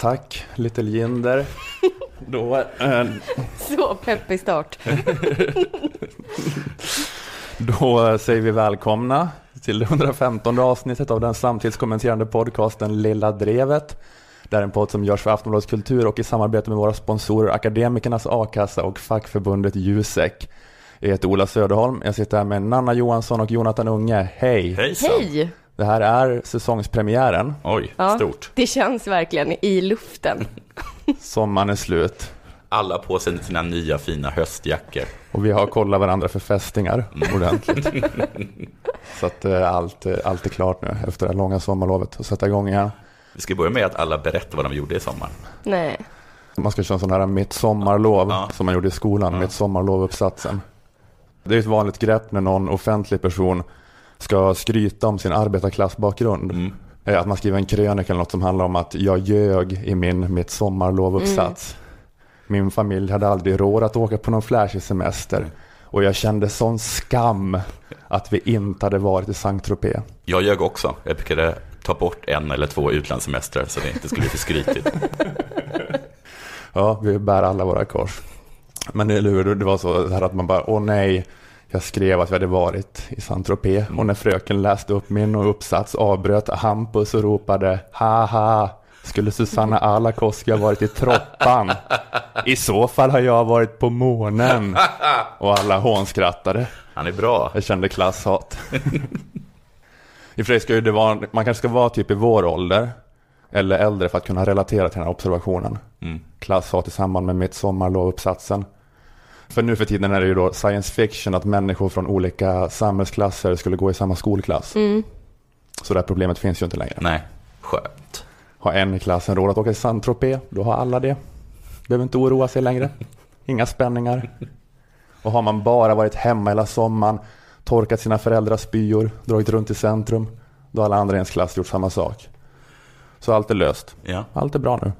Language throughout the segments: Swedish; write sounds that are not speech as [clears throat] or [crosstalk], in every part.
Tack Little Jinder. [laughs] Då, eh, Så peppig start. [laughs] då säger vi välkomna till det 115 avsnittet av den samtidskommenterande podcasten Lilla Drevet. Det är en podd som görs för Aftonbladets Kultur och i samarbete med våra sponsorer Akademikernas A-kassa och fackförbundet Jusek. Jag heter Ola Söderholm, jag sitter här med Nanna Johansson och Jonathan Unge. Hej! Hejsan. Hej! Det här är säsongspremiären. Oj, Ja. stort. Det känns verkligen i luften. [laughs] Sommaren är slut. Alla på sig sina nya fina höstjackor. Och vi har kollat varandra för fästingar ordentligt. [laughs] Så att eh, allt, eh, allt är klart nu efter det här långa sommarlovet och sätta igång igen. Vi ska börja med att alla berättar vad de gjorde i sommar. Nej. Man ska köra en sån här mitt sommarlov Ja. som man gjorde i skolan, Ja. mitt sommarlovuppsatsen. Det är ett vanligt grepp när någon offentlig person ska skryta om sin arbetarklassbakgrund. Mm. Eh, Att man skriver en krönika eller något som handlar om att jag ljög i min mitt sommarlovuppsats. Min familj hade aldrig råd att åka på någon flashig semester. Och jag kände sån skam att vi inte hade varit i Saint-Tropez. Jag ljög också. Jag brukade ta bort en eller två utlandssemestrar så det inte skulle bli för skrytigt. [laughs] Ja, vi bär alla våra kors. Men eller hur, det var så här att man bara, åh nej, jag skrev att vi hade varit i Saint-Tropez. Och när fröken läste upp min uppsats avbröt Hampus och ropade, haha, skulle Susanna Alakoski ha varit i Troppan? I så fall har jag varit på månen. [laughs] Och alla hånskrattade. Han är bra. Jag kände klasshat. I och för sig ska ju det vara, man kanske ska vara typ i vår ålder. Eller äldre för att kunna relatera till den här observationen. Mm. Klasshat i samband med mitt sommarlovuppsatsen. För nu för tiden är det ju då science fiction att människor från olika samhällsklasser skulle gå i samma skolklass. Mm. Så det här problemet finns ju inte längre. Nej, skönt. Har en i klassen råd att åka till Saint-Tropez, då har alla det. Behöver inte oroa sig längre. Inga spänningar. Och har man bara varit hemma hela sommaren, torkat sina föräldrars spyor, dragit runt i centrum, då har alla andra i ens klass gjort samma sak. Så allt är löst. Ja. Allt är bra nu.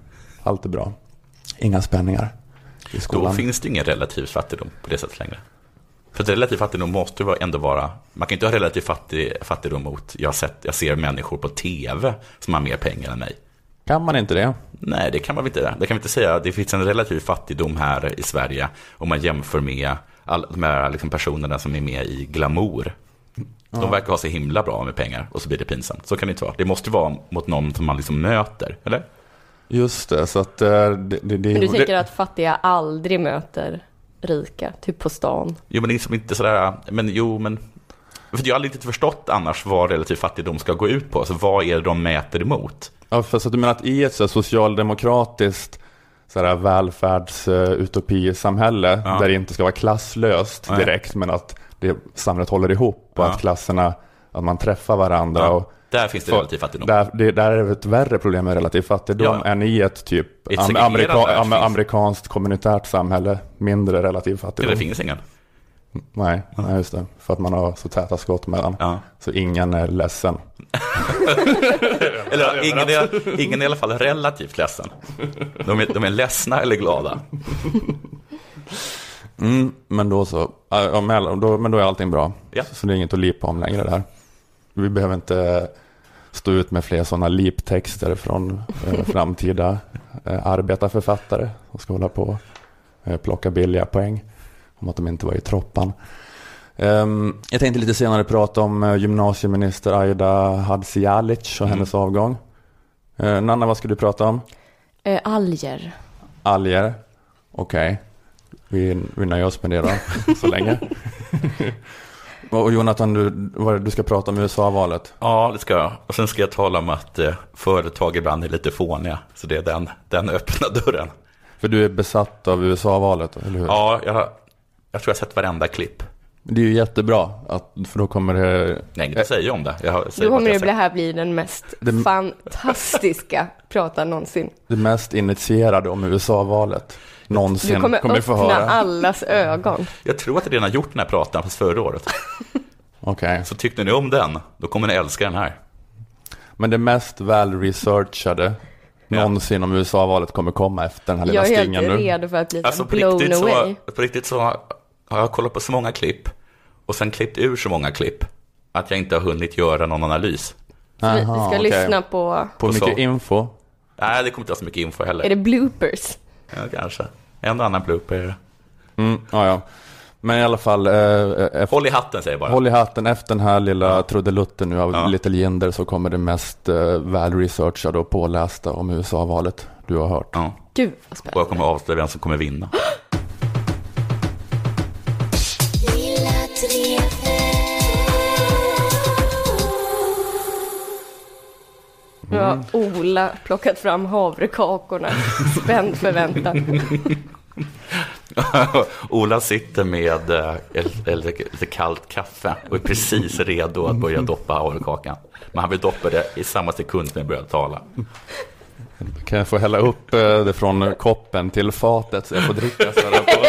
Allt är bra. Inga spänningar i Då skolan. finns det ingen relativ fattigdom på det sättet längre. För relativ fattigdom måste ju ändå vara, man kan inte ha relativ fattig, fattigdom mot, jag, sett, jag ser människor på tv som har mer pengar än mig. Kan man inte det? Nej, det kan man väl inte. Det kan vi inte säga. Det finns en relativ fattigdom här i Sverige om man jämför med alla de här liksom personerna som är med i Glamour. De verkar ha så himla bra med pengar och så blir det pinsamt. Så kan det inte vara. Det måste vara mot någon som man liksom möter, eller? Just det, så att eh, det, det, det, Men du det, tänker att fattiga aldrig möter rika, typ på stan? Jo, men det är liksom inte sådär, men jo, men... För jag har aldrig riktigt förstått annars vad relativ fattigdom ska gå ut på. Alltså vad är det de mäter emot? Ja, för så att du menar att i ett så socialdemokratiskt så här välfärdsutopisamhälle Ja. där det inte ska vara klasslöst direkt men att det, samhället håller ihop och Ja. att klasserna, att man träffar varandra. Ja, Och, där finns det relativ fattigdom. där, det, där är det ett värre problem med relativ fattigdom Ja. än i ett typ ett amerika, am, amerikanskt kommunitärt samhälle, mindre relativ fattigdom. det finns ingen. Nej, nej, just det. För att man har så täta skott mellan. Ja. Så ingen är ledsen. [laughs] Eller ingen är, ingen är i alla fall relativt ledsen. De är, de är ledsna eller glada. Mm, men då så. Ja, men, då, men då är allting bra. Ja. Så det är inget att lipa om längre där. Vi behöver inte stå ut med fler sådana liptexter från eh, framtida eh, arbetarförfattare som ska hålla på och eh, plocka billiga poäng om att de inte var i troppan. Ehm, jag tänkte lite senare prata om eh, gymnasieminister Aida Hadzialic och Mm. hennes avgång. Eh, Nanna, vad ska du prata om? Eh, alger. Alger. Okej. Vi, vi nöjer oss med det då, så länge. [laughs] Och Jonathan, du, du ska prata om USA-valet? Ja, det ska jag. Och sen ska jag tala om att eh, företag ibland är lite fåniga. Så det är den, den öppna [laughs] dörren. För du är besatt av USA-valet, eller hur? Ja, jag, jag tror jag har sett varenda klipp. Det är ju jättebra, att, för då kommer det... Nej, inget att säga om det. Jag säger Då kommer jag det här bli den mest Det- fantastiska prata någonsin. det mest initierade om USA-valet någonsin Du kommer, kommer få öppna höra. allas ögon. Jag tror att jag redan har gjort den här pratan, fast förra året. [laughs] Okej. Så tyckte ni om den, då kommer ni älska den här. Men det mest väl-researchade någonsin om USA-valet kommer komma efter den här lilla Jag är stingen helt nu. redo för att bli Alltså på blown riktigt, away. så, på riktigt så har jag kollat på så många klipp och sen klippt ur så många klipp att jag inte har hunnit göra någon analys. Så vi, vi Aha, ska okej. lyssna på... På Och mycket så- info. Nej, det kommer inte vara så mycket info heller. Är det bloopers? Ja, kanske. En och annan blooper. Mm, ja, ja. Men i alla fall, eh, efter, Håll i hatten säger jag bara. håll i hatten efter den här lilla trudelutten nu av Ja. Little Jinder så kommer det mest eh, välresearchade och pålästa om USA-valet du har hört. Ja. Gud vad Och jag spännande. kommer avslöja vem som kommer vinna. [gasps] Nu har Ola plockat fram havrekakorna. Spänd förväntan. [laughs] Ola sitter med eh, lite kallt kaffe och är precis redo att börja doppa havrekakan. Men han vill doppa det i samma sekund som jag börjar tala. Kan jag få hälla upp eh, det från koppen till fatet så jag får dricka så här på,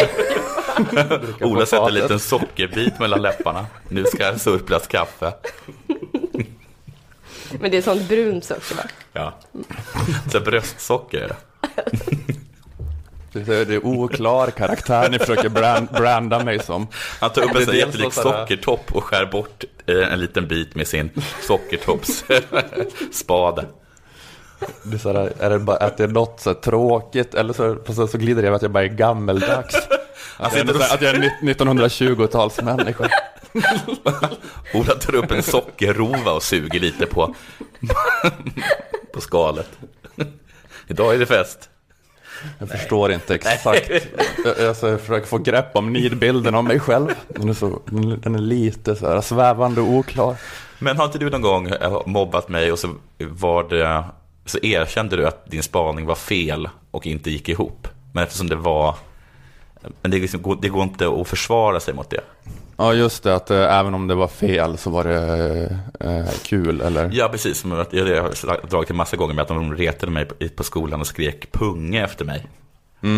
[laughs] Ola sätter en liten [laughs] sockerbit mellan läpparna. Nu ska jag surplas kaffe. Men det är sånt brunt socker va? Ja. Så bröstsocker det. Det är det är oklar karaktär ni försöker brand, branda mig som. Han tar upp en sån jättelik sockertopp och skär bort eh, en liten bit med sin sockertoppsspade. Det är, så här, är det bara att det är något så tråkigt eller så, så, så glider det över att jag bara är gammeldags. Att jag, är, att jag är nitt- 1920-talsmänniska. [laughs] Ola tar upp en sockerrova och suger lite på, på skalet. Idag är det fest. Jag förstår inte exakt. Jag, alltså, jag försöker få grepp om nidbilden av mig själv. Den är, så, den är lite så här svävande och oklar. Men har inte du någon gång eh, mobbat mig och så, var det, så erkände du att din spaning var fel och inte gick ihop? Men eftersom det var... Men det, liksom, det går inte att försvara sig mot det. Ja, just det. Att äh, även om det var fel så var det äh, kul. Eller? Ja, precis. Som att- Jag jag har dragit en massa gånger med att de retade mig på- på skolan och skrek punge efter mig.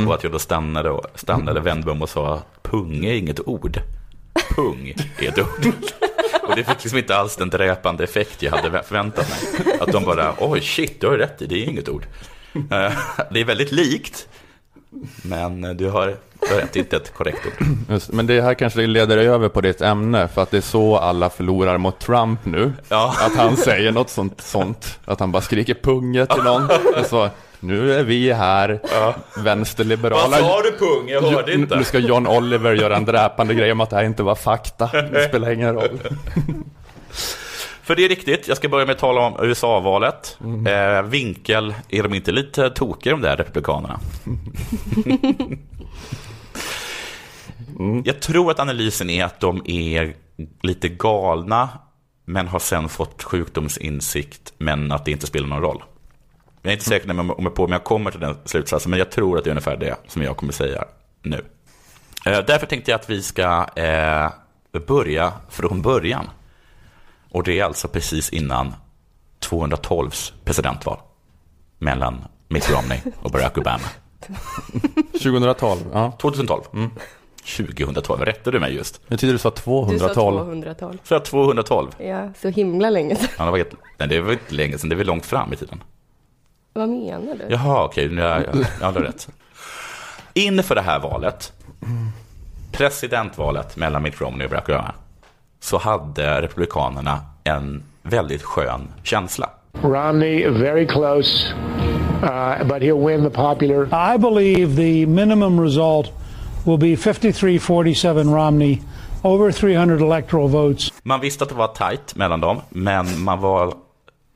Och att jag då stannade, och, stannade vände mig om och sa punge är inget ord. Pung är ett ord. [laughs] Och det fick liksom inte alls den dräpande effekt jag hade förväntat mig. Att de bara, oj shit, du har rätt i, det är inget ord. Eh, [laughs] Det är väldigt likt, men du har, du har rätt, inte ett korrekt ord. Just, men det här kanske leder över på ditt ämne. För att det är så alla förlorar mot Trump nu. Ja. Att han säger något sånt, sånt. Att han bara skriker punge till någon. Och så, nu är vi här, vänsterliberala. du pung? Jag hörde Nu ska John Oliver göra en dräpande grej om att det här inte var fakta. Det spelar ingen roll. [laughs] För det är riktigt, jag ska börja med att tala om USA-valet. Eh, vinkel, är de inte lite tokiga de där republikanerna? Jag tror att analysen är att de är lite galna, men har sen fått sjukdomsinsikt, men att det inte spelar någon roll. Jag är inte säker om jag, om jag, på, om jag kommer till den slutsatsen, men jag tror att det är ungefär det som jag kommer säga nu. Eh, därför tänkte jag att vi ska eh, börja från början. Och det är alltså precis innan 212s presidentval mellan Mitt Romney och Barack Obama. [laughs] 2012, ja. 2012. 2012, rättade du mig just? Jag tyckte du sa Du sa 212. 200-tal. Så jag 212. Ja, så himla länge sedan. Ja, det, var nej, det var inte länge sedan, det var långt fram i tiden. Vad menar du? Jaha, okej, nu har jag, jag har rätt. Inför det här valet, presidentvalet mellan Mitt Romney och Barack Obama, så hade republikanerna en väldigt skön känsla. Romney very close, uh, but he'll win the popular. I believe the minimum result will be 53 47 Romney, over 300 electoral votes. Man visste att det var tajt mellan dem, men man var...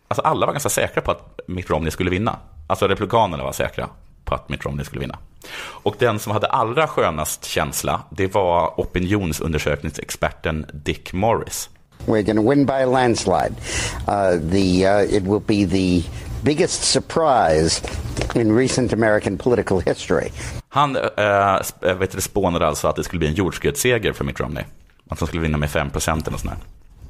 Alltså alla var ganska säkra på att Mitt Romney skulle vinna. Alltså republikanerna var säkra att Mitt Romney skulle vinna. Och den som hade allra skönast känsla, det var opinionsundersökningsexperten Dick Morris. We're going to win by a landslide. Uh, the uh, it will be the biggest surprise in recent American political history. Han äh, sp- äh, vet du, spånade alltså att det skulle bli en jordskredsseger för Mitt Romney. Att han skulle vinna med 5 procent eller sånt där.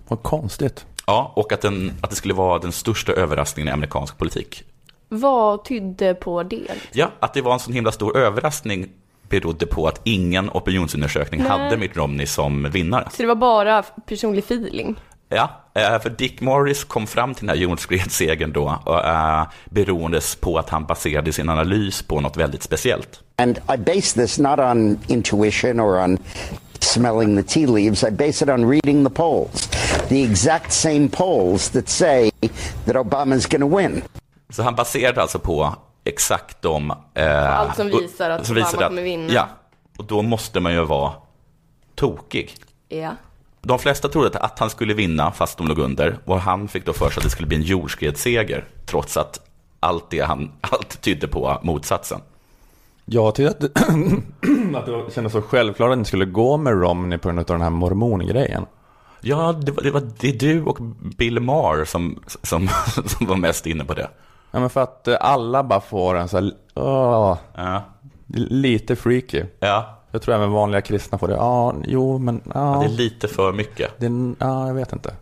Vad konstigt. Ja, och att, den, att det skulle vara den största överraskningen i amerikansk politik. Vad tydde på det? Ja, att det var en sån himla stor överraskning berodde på att ingen opinionsundersökning Nej. hade Mitt Romney som vinnare. Så det var bara personlig feeling? Ja, eh, för Dick Morris kom fram till den här jordskredssegern då, äh, beroendes på att han baserade sin analys på något väldigt speciellt. And I base this not on intuition or on smelling the tea leaves. I base it on reading the polls. The exact same polls that say that Obama's going to win. Så han baserade alltså på exakt de... Eh, allt som visar att Obama kommer vinna. Ja, och då måste man ju vara tokig. Ja. De flesta trodde att, att han skulle vinna fast de låg under och han fick då för sig att det skulle bli en jordskredsseger trots att allt det han [laughs] allt tydde på motsatsen. Jag tyckte att, [clears throat] att det kändes så självklart att ni skulle gå med Romney på grund av den här mormongrejen. Ja, det var, det var det är du och Bill Maher som, som, [laughs] som var mest inne på det. Ja, men för att eh, alla bara får en så här, åh, Ja, lite freaky. ja Jag tror även vanliga kristna får det. Ja, jo, men ja. det är lite för mycket. Det ja, jag vet inte.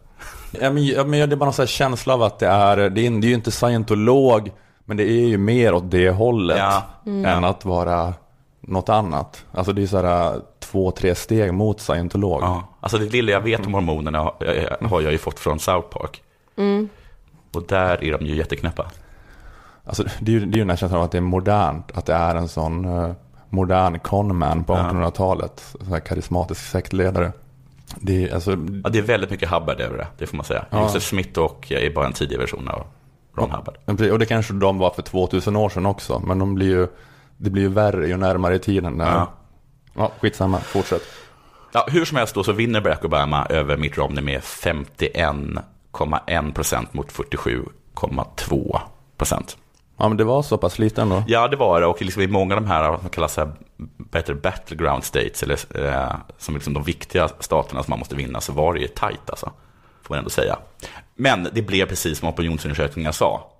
Ja, men, ja, men det är bara någon här känsla av att det är, det är, det är ju inte scientolog, men det är ju mer åt det hållet Ja. än att vara något annat. Alltså det är så här två, tre steg mot scientolog. Ja, alltså det lilla jag vet om hormonerna har, jag- har jag ju fått från South Park. Och där är de ju jätteknäppa. Alltså det är ju det är ju den här känslan av att det är modernt, att det är en sån eh, modern conman på 1800-talet. Så här karismatisk sektledare. Det är, alltså, Ja, det är väldigt mycket Hubbard över det, det får man säga. Ja. Joseph Smith och jag är bara en tidig version av Ron Hubbard. Precis, Och det kanske de var för 2000 år sedan också. Men de blir ju, det blir ju värre ju närmare i tiden. Ja. ja. skitsamma, fortsätt. Ja, hur som helst då så vinner Barack Obama över Mitt Romney med 51,1 procent mot 47,2 procent. Ja men det var så pass lite ändå. Ja, det var det. Och liksom i många av de här, kallar så här, better battleground states, eller eh, som liksom de viktiga staterna som man måste vinna, så var det ju tajt alltså. Får man ändå säga. Men det blev precis som opinionsundersökningar sa.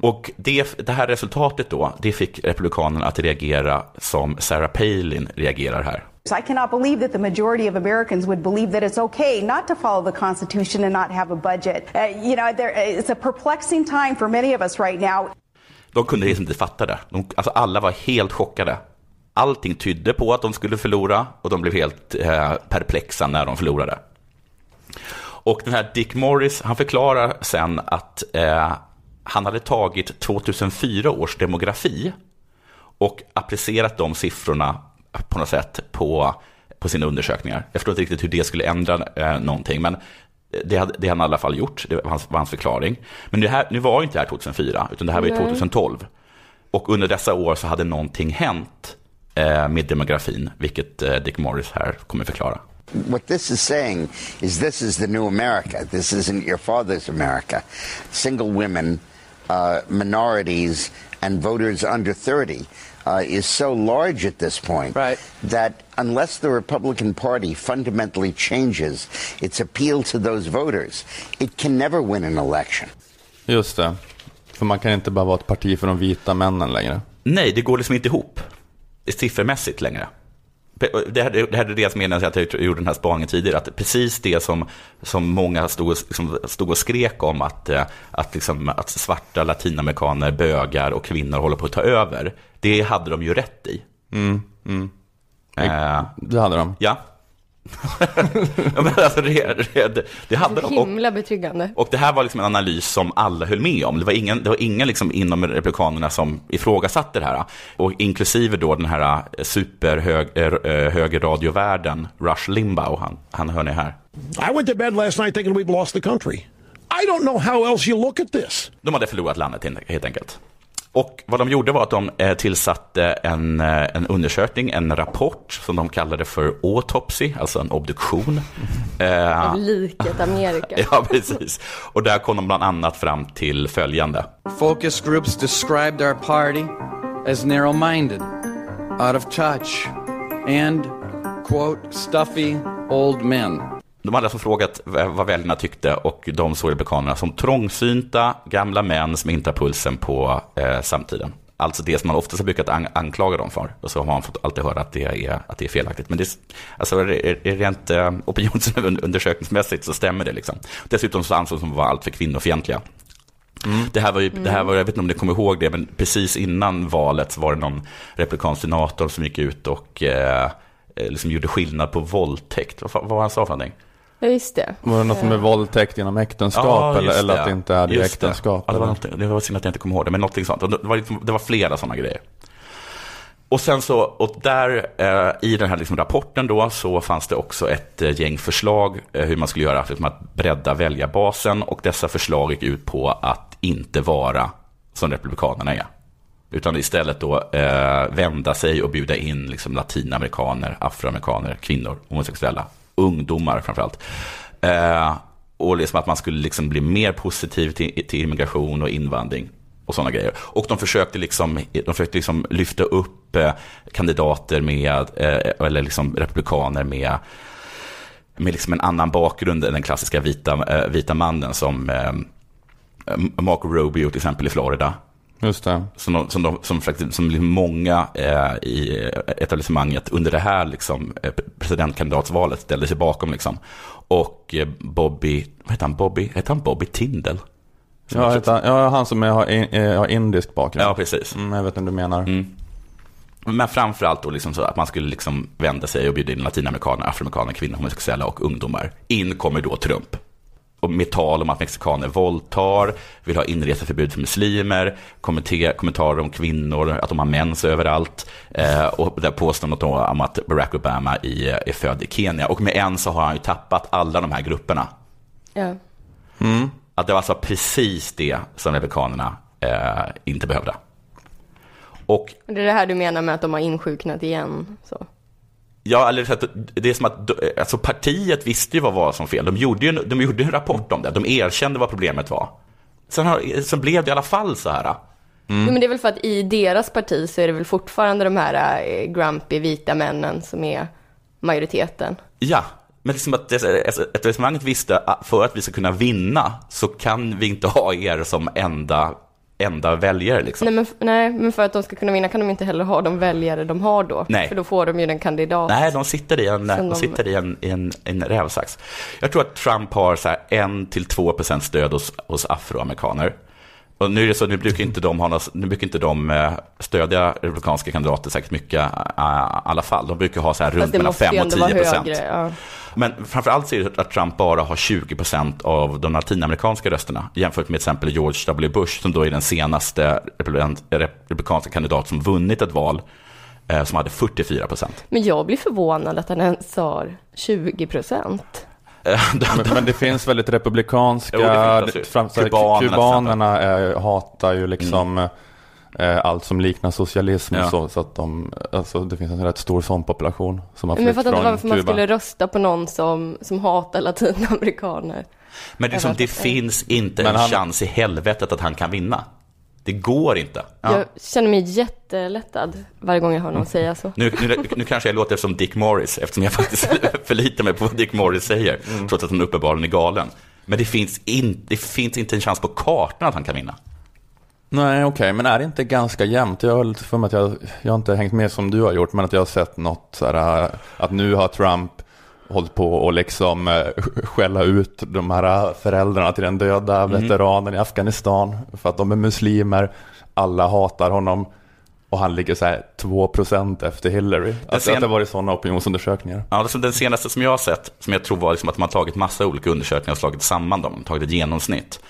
Och det, det här resultatet då, det fick republikanerna att reagera som Sarah Palin reagerar här. I cannot believe that the majority of Americans would believe that it's okay not to follow the Constitution and not have a budget. Uh, you know, there, it's a perplexing time for many of us right now. De kunde liksom inte fatta det. De, alltså alla var helt chockade. Allting tydde på att de skulle förlora och de blev helt eh, perplexa när de förlorade. Och den här Dick Morris, han förklarar sen att eh, han hade tagit 2004 års demografi och applicerat de siffrorna på något sätt på, på sina undersökningar. Jag förstår inte riktigt hur det skulle ändra eh, någonting, men det hade, det hade han i alla fall gjort. Det var hans, var hans förklaring. Men det här, nu var ju inte det här 2004, utan det här var ju Nej. 2012. Och under dessa år så hade någonting hänt eh, med demografin, vilket eh, Dick Morris här kommer förklara. What this is saying is this is the new America. This isn't your father's America. Single women, uh, minorities, and voters under 30 uh, is so large at this point Right. that unless the Republican Party fundamentally changes its appeal to those voters, it can never win an election. Just det. För man kan inte bara vara ett parti för de vita männen längre. Nej, det går liksom inte ihop siffermässigt längre. Det här, det det som menas att jag gjorde den här spaningen tidigare, att precis det som, som många stod, och- liksom, stod och skrek om, att, eh, att, liksom, att svarta latinamerikaner, bögar och kvinnor håller på att ta över, det hade de ju rätt i. Eh, Det hade de. ja. [laughs] Ja, men alltså det, det, det hade de. Och, Himla betryggande. och det här var liksom en analys som alla höll med om. Det var ingen, det var ingen liksom inom Republikanerna som ifrågasatte det här. Och inklusive då den här superhögerradiovärden, Rush Limbaugh, han, han hör ni här. I went to bed last night thinking we'd lost the country. I don't know how else you look at this. De hade förlorat landet helt enkelt. Och vad de gjorde var att de eh, tillsatte en, eh, en undersökning, en rapport som de kallade för autopsy, alltså en obduktion. [laughs] Eh, Av liket Amerika. [laughs] ja, precis. Och där kom de bland annat fram till följande. Focus groups described our party as narrow minded, out of touch, and, quote, stuffy old men. De hade alltså frågat vad väljarna tyckte och de såg republikanerna som trångsynta gamla män som inte har pulsen på eh, samtiden. Alltså det som man oftast har brukat an- anklaga dem för. Och så har man fått alltid höra att det är, att det är felaktigt. Men det, är- alltså, är, är rent eh, opinionsundersökningsmässigt så stämmer det. Liksom. Dessutom så ansågs de vara alltför kvinnofientliga. Det här var ju, det här var, jag vet inte om ni kommer ihåg det, men precis innan valet så var det någon republikansk senator som gick ut och eh, eh, liksom gjorde skillnad på våldtäkt. Vad, vad var han sa för någonting? Ja, just det. Var det något med våldtäkt genom äktenskap eller, just eller att det inte är Just det. äktenskap? Ja, det, var eller? det var synd att jag inte kommer ihåg det, men någonting sånt. Det var, liksom, det var flera sådana grejer. Och sen så, och där eh, i den här liksom rapporten då så fanns det också ett eh, gäng förslag eh, hur man skulle göra för att bredda väljarbasen och dessa förslag gick ut på att inte vara som republikanerna är. Utan istället då eh, vända sig och bjuda in liksom, latinamerikaner, afroamerikaner, kvinnor, homosexuella, ungdomar framförallt. Eh, och liksom att man skulle liksom bli mer positiv till, till immigration och invandring och sådana grejer. Och de försökte liksom, de försökte liksom lyfta upp eh, kandidater med, eh, eller liksom republikaner med, med liksom en annan bakgrund än den klassiska vita, eh, vita mannen som eh, Marco Rubio till exempel i Florida. Just det. Som, som, de, som, som liksom många eh, i etablissemanget under det här liksom, eh, presidentkandidatsvalet ställde sig bakom. Liksom. Och eh, Bobby, vad heter han? Bobby, heter han Bobby Tindall? Som Ja, heter, ja, han som är, har, in, eh, har indisk bakgrund. Ja, precis. Mm, jag vet inte du menar. Men framförallt då liksom så att man skulle liksom vända sig och bjuda in latinamerikaner, afroamerikaner, kvinnor, homosexuella och ungdomar. In kommer då Trump. Och med tal om att mexikaner våldtar, vill ha inreseförbud för muslimer, kommenter- kommentarer om kvinnor, att de har mens överallt. Eh, och där då om att Barack Obama i, är född i Kenya. Och med en så har han ju tappat alla de här grupperna. Ja. Att det var alltså precis det som republikanerna eh, inte behövde. Och Det är det här du menar med att de har insjuknat igen. Så. Ja, eller det är som att alltså partiet visste ju vad var som fel. De gjorde ju de gjorde en rapport om det. De erkände vad problemet var. Sen, har, sen blev det i alla fall så här. Jo, men det är väl för att i deras parti så är det väl fortfarande de här eh, grumpy vita männen som är majoriteten. Ja, men liksom att det- alltså, etablissemanget visste att för att vi ska kunna vinna så kan vi inte ha er som enda, enda väljare. Liksom. Nej men, nej, men för att de ska kunna vinna kan de inte heller ha de väljare de har då. Nej. För då får de ju den kandidat. Nej, de sitter i en, de de- sitter i en, i en, en rävsax. Jag tror att Trump har så här 1-2 procent stöd hos, hos afroamerikaner. Och nu är det så, nu brukar inte de, ha något, nu brukar inte de eh, stödja republikanska kandidater särskilt mycket eh, i alla fall. De brukar ha så här runt mellan måste ju 5 och ändå 10 vara procent. Ja. Men framförallt så är det att Trump bara har 20 procent av de latinamerikanska rösterna jämfört med till exempel George W. Bush som då är den senaste republikan- republikanska kandidat som vunnit ett val eh, som hade 44 procent. Men jag blir förvånad att han ens har 20 procent. [laughs] Men, men det finns väldigt republikanska, Jo, finns, alltså, fram, kubanerna kubanerna hatar ju liksom eh, allt som liknar socialism. Ja. Så, så att de, alltså, det finns en rätt stor sån population som har Men jag fattar inte varför man Kuba. skulle rösta på någon som, som hatar latinamerikaner. Men det, är som, det finns inte Men en han- chans i helvetet att han kan vinna. Det går inte. Jag känner mig jättelättad varje gång jag hör någon säga så. Nu, nu, nu kanske jag låter som Dick Morris, eftersom jag faktiskt [laughs] förlitar mig på vad Dick Morris säger, Mm. trots att han uppenbarligen är galen. Men det finns, in, det finns inte en chans på kartan att han kan vinna. Nej, okej, men är det inte ganska jämnt? Jag har lite för mig att jag, jag har inte hängt med som du har gjort, men att jag har sett något så här, att nu har Trump hållit på och liksom eh, skälla ut de här föräldrarna till den döda Mm. veteranen i Afghanistan för att de är muslimer. Alla hatar honom och han ligger så här 2% efter Hillary. Att, sen- att det var i sådana opinionsundersökningar. Ja, alltså den senaste som jag har sett, som jag tror var liksom att man har tagit massa olika undersökningar och slagit samman dem, tagit ett genomsnitt.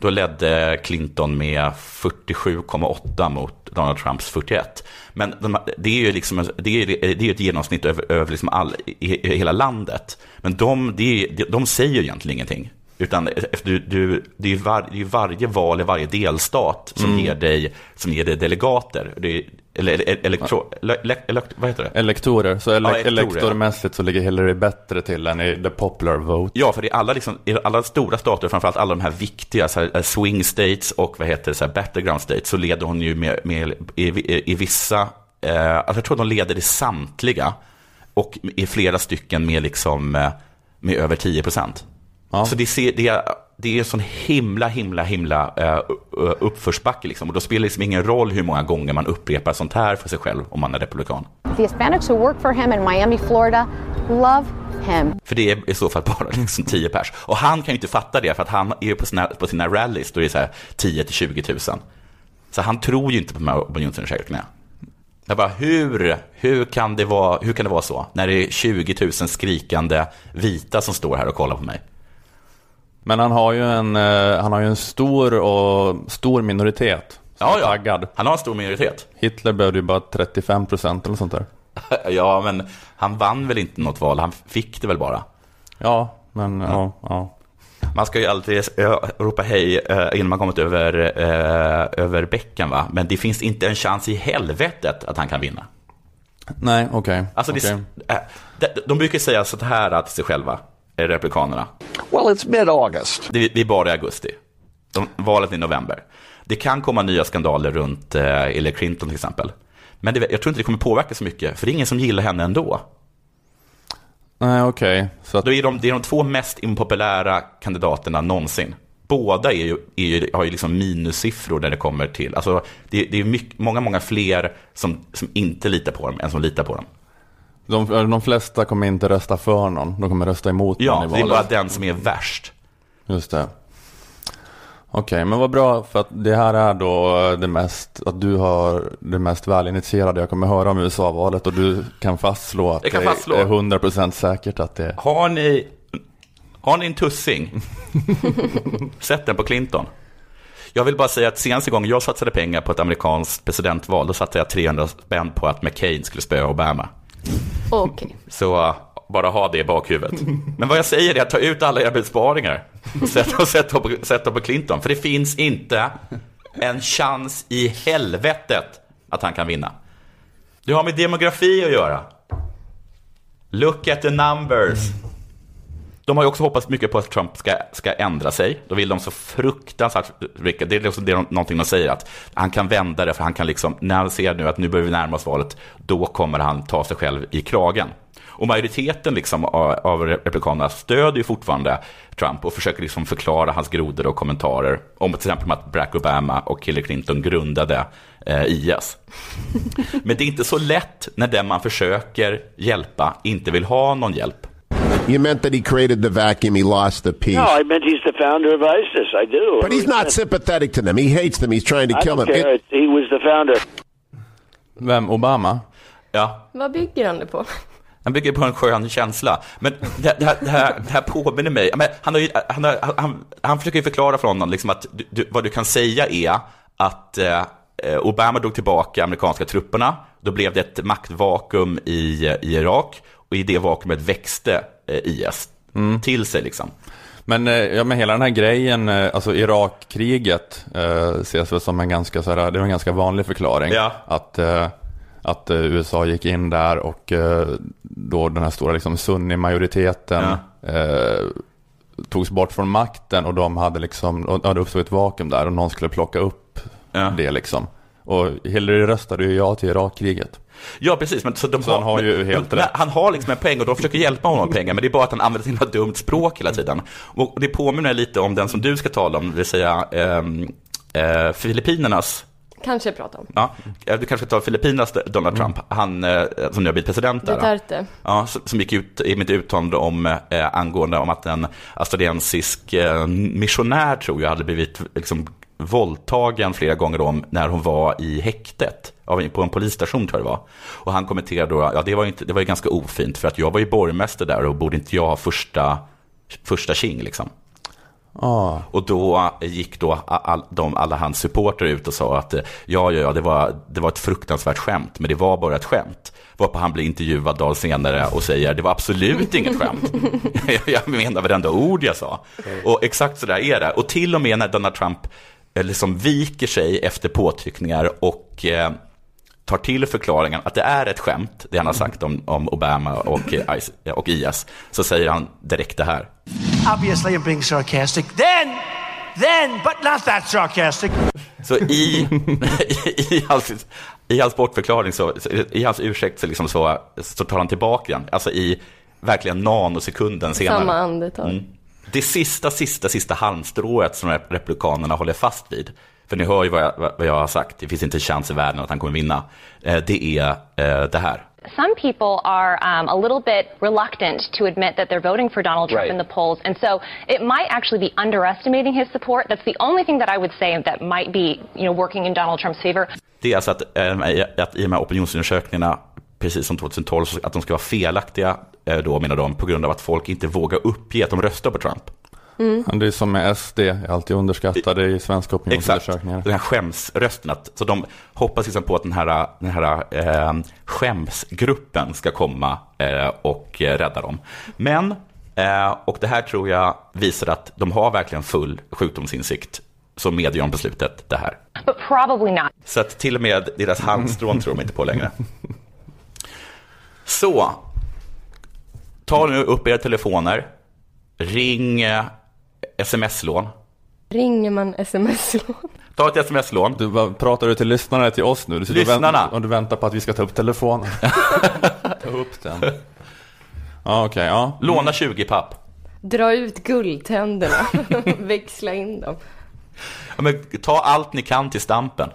Då ledde Clinton med 47,8 mot Donald Trumps 41. Men de, det är ju liksom, det är, det är ett genomsnitt över, över liksom all, i, i hela landet. Men de, det är, de säger ju egentligen ingenting. Utan du, du, det är ju var, det är ju varje val i varje delstat som, ger, dig, som ger dig delegater. Det eller elektro, ele, ele, ele, vad heter det? Elektorer, så ele- Ja, elektorer, ja. elektormässigt så ligger Hillary bättre till än i the popular vote. Ja, för är alla, liksom, i alla stora stater, framförallt alla de här viktiga så här, eh, swing states och vad heter det, så här, battleground states, så leder hon ju med, med i, i, i vissa, eh, alltså jag tror de leder i samtliga och i flera stycken med, liksom, eh, med över 10 procent. Ja. Så det, ser, det, det är en sån himla, himla, himla uh, uppförsbacke. Liksom. Och då spelar det liksom ingen roll hur många gånger man upprepar sånt här för sig själv om man är republikan. The Hispanics who work for him in Miami, Florida, love him. För det är i så fall bara [laughs] liksom 10 pers. Och han kan ju inte fatta det för att han är på sina, på sina rallys, då är det så här 10 till 20 000. Så han tror ju inte på de här opinionsundersökningarna. Jag bara, hur, hur, kan det vara, hur kan det vara så? När det är 20 000 skrikande vita som står här och kollar på mig. Men han har ju en, eh, han har ju en stor, och, stor minoritet. som Ja, är ja. Taggad. Han har en stor minoritet. Hitler behövde ju bara 35 procent eller sånt där. [laughs] Ja, men han vann väl inte något val, han fick det väl bara. Ja, men ja, ja. Man ska ju alltid eh, ropa hej eh, innan man kommit över, över bäcken, va? Men det finns inte en chans i helvetet att han kan vinna. Nej, okej. Alltså, det, okej. eh, de, de brukar säga så här till sig själva, republikanerna. Well, it's mid-August. Det, vi är bara i augusti. De, valet i november. Det kan komma nya skandaler runt eh, Hillary Clinton till exempel. Men det, jag tror inte det kommer påverka så mycket, för det är ingen som gillar henne ändå. Nej, okej. Så att, Då är de, det är de två mest impopulära kandidaterna någonsin. Båda är ju, är ju, har ju liksom minussiffror när det kommer till, alltså det, det är mycket, många, många fler som, som inte litar på dem än som litar på dem. De, de flesta kommer inte rösta för någon. De kommer rösta emot Ja, någon i det är valet. bara den som är värst. Just det. Okej, men vad bra för att det här är då det mest, att du har det mest välinitierade jag kommer höra om USA-valet och du kan fastslå att kan det fastslå. är 100% säkert att det Har ni, har ni en tussing? [laughs] Sätt den på Clinton. Jag vill bara säga att senaste gången jag satsade pengar på ett amerikanskt presidentval, då satte jag 300 spänn på att McCain skulle spöa Obama. Okej. [laughs] Så eh, bara ha det i bakhuvudet. Men vad jag säger är att ta ut alla era besparingar och sätt, dem sätt, på, sätt på Clinton. För det finns inte en chans i helvetet att han kan vinna. Det har med demografi att göra. Look at the numbers. De har ju också hoppats mycket på att Trump ska, ska ändra sig. Då vill de så fruktansvärt, mycket, det är liksom det någonting de säger, att han kan vända det, för han kan liksom, när han ser nu att nu börjar vi närma oss valet, då kommer han ta sig själv i kragen. Och majoriteten liksom av, av republikanerna stödjer ju fortfarande Trump och försöker liksom förklara hans grodor och kommentarer om till exempel att Barack Obama och Hillary Clinton grundade eh, IS. [laughs] Men det är inte så lätt när den man försöker hjälpa inte vill ha någon hjälp. You meant that he created the vacuum, he lost the peace. No, I meant he's the founder of ISIS. I do. But he's not sympathetic to them. He hates them. He's trying to I kill them. care. He was the founder. Vem? Obama? Ja, Vad bygger han det på? Han bygger på en skön känsla. Men det, det, här, det, här, det här påminner mig. Men han, har ju, han, har, han, han försöker ju förklara för honom liksom att du, du, vad du kan säga är att eh, Obama drog tillbaka amerikanska trupperna. Då blev det ett maktvakuum i, i Irak. Och i det vakuumet växte eh, IS till sig. Liksom. Men, eh, ja, men hela den här grejen, eh, alltså Irakkriget eh, ses väl som en ganska, så här, det är en ganska vanlig förklaring. Ja. Att, eh, att USA gick in där och eh, då den här stora liksom, Sunni-majoriteten eh, togs bort från makten och de hade liksom, och, ja, det uppstod ett vakuum där och någon skulle plocka upp Ja. det liksom. Och Hillary röstade ju ja till Irakkriget. Ja, precis. Men, så de Så han har ju helt rätt. Han har liksom en poäng och de försöker hjälpa honom med pengar, men det är bara att han använder himla dumt språk hela tiden. Och det påminner lite om den som du ska tala om, det vill säga ehm, eh, Filippinernas Kanske prata om. Ja, eh, du kanske ska ta Filippinas Donald Trump, han eh, som nu har blivit president där. Duterte. Ja, som- som gick ut i mitt uttalande om, eh, angående om att en australiensisk eh, missionär, tror jag, hade blivit liksom, våldtagen flera gånger om när hon var i häktet. På en polisstation tror jag det var. Och han kommenterade då, ja det var, inte, det var ju ganska ofint för att jag var ju borgmästare där och borde inte jag ha första, första tjing liksom. Ah. Och då gick då all, de, alla hans supporter ut och sa att eh, ja, ja, ja det, var, det var ett fruktansvärt skämt, men det var bara ett skämt. Varpå han blir intervjuad dagen senare och säger det var absolut inget skämt. [laughs] jag menar varenda ord jag sa. Och exakt så där är det. Och till och med när Donald Trump eh, liksom viker sig efter påtryckningar och eh, tar till förklaringen att det är ett skämt, det han har sagt om, om Obama och, eh, IS, och IS, så säger han direkt det här. Obviously, I'm being sarcastic. Then, then, but not that sarcastic. Så i, [laughs] i, hans, i hans bortförklaring, så, i hans ursäkt så, liksom så, så tar han tillbaka den. Alltså i verkligen nanosekunden senare. Samma andetag. Mm. Det sista, sista, sista halmstrået som republikanerna håller fast vid. För ni hör ju vad jag, vad jag har sagt, det finns inte en chans i världen att han kommer vinna. Eh, Det är eh, det här. Some people are um, a little bit reluctant to admit that they're voting for Donald Trump Right. in the polls, and so it might actually be underestimating his support. That's the only thing that I would say that might be, you know, working in Donald Trumps favor. Det är alltså att, eh, att i de här opinionsundersökningarna, precis som 2012, så att de ska vara felaktiga då menar de, på grund av att folk inte vågar uppge att de röstar på Trump. Ja, Det är som med SD, alltid underskattade i svenska Exakt, opinionsundersökningar. den här skämsrösten. Att, så de hoppas liksom på att den här, den här eh, skämsgruppen ska komma eh, och eh, rädda dem. Men Eh, och det här tror jag visar att de har verkligen full sjukdomsinsikt. Så medger de på slutet det här. But probably not. Så att till och med deras halmstrån tror de inte på längre. [laughs] Så, ta nu upp era telefoner. Ring eh, sms-lån. Ringer man sms-lån? Ta ett sms-lån. Du, bara- pratar du till lyssnarna till oss nu? Du sitter och Lyssnarna. vänt- Och du väntar på att vi ska ta upp telefonen. [laughs] ta upp den. Ja, okej, ja. Låna 20 papp. Dra ut guldtänderna, [laughs] växla in dem. Ja, men ta allt ni kan till stampen.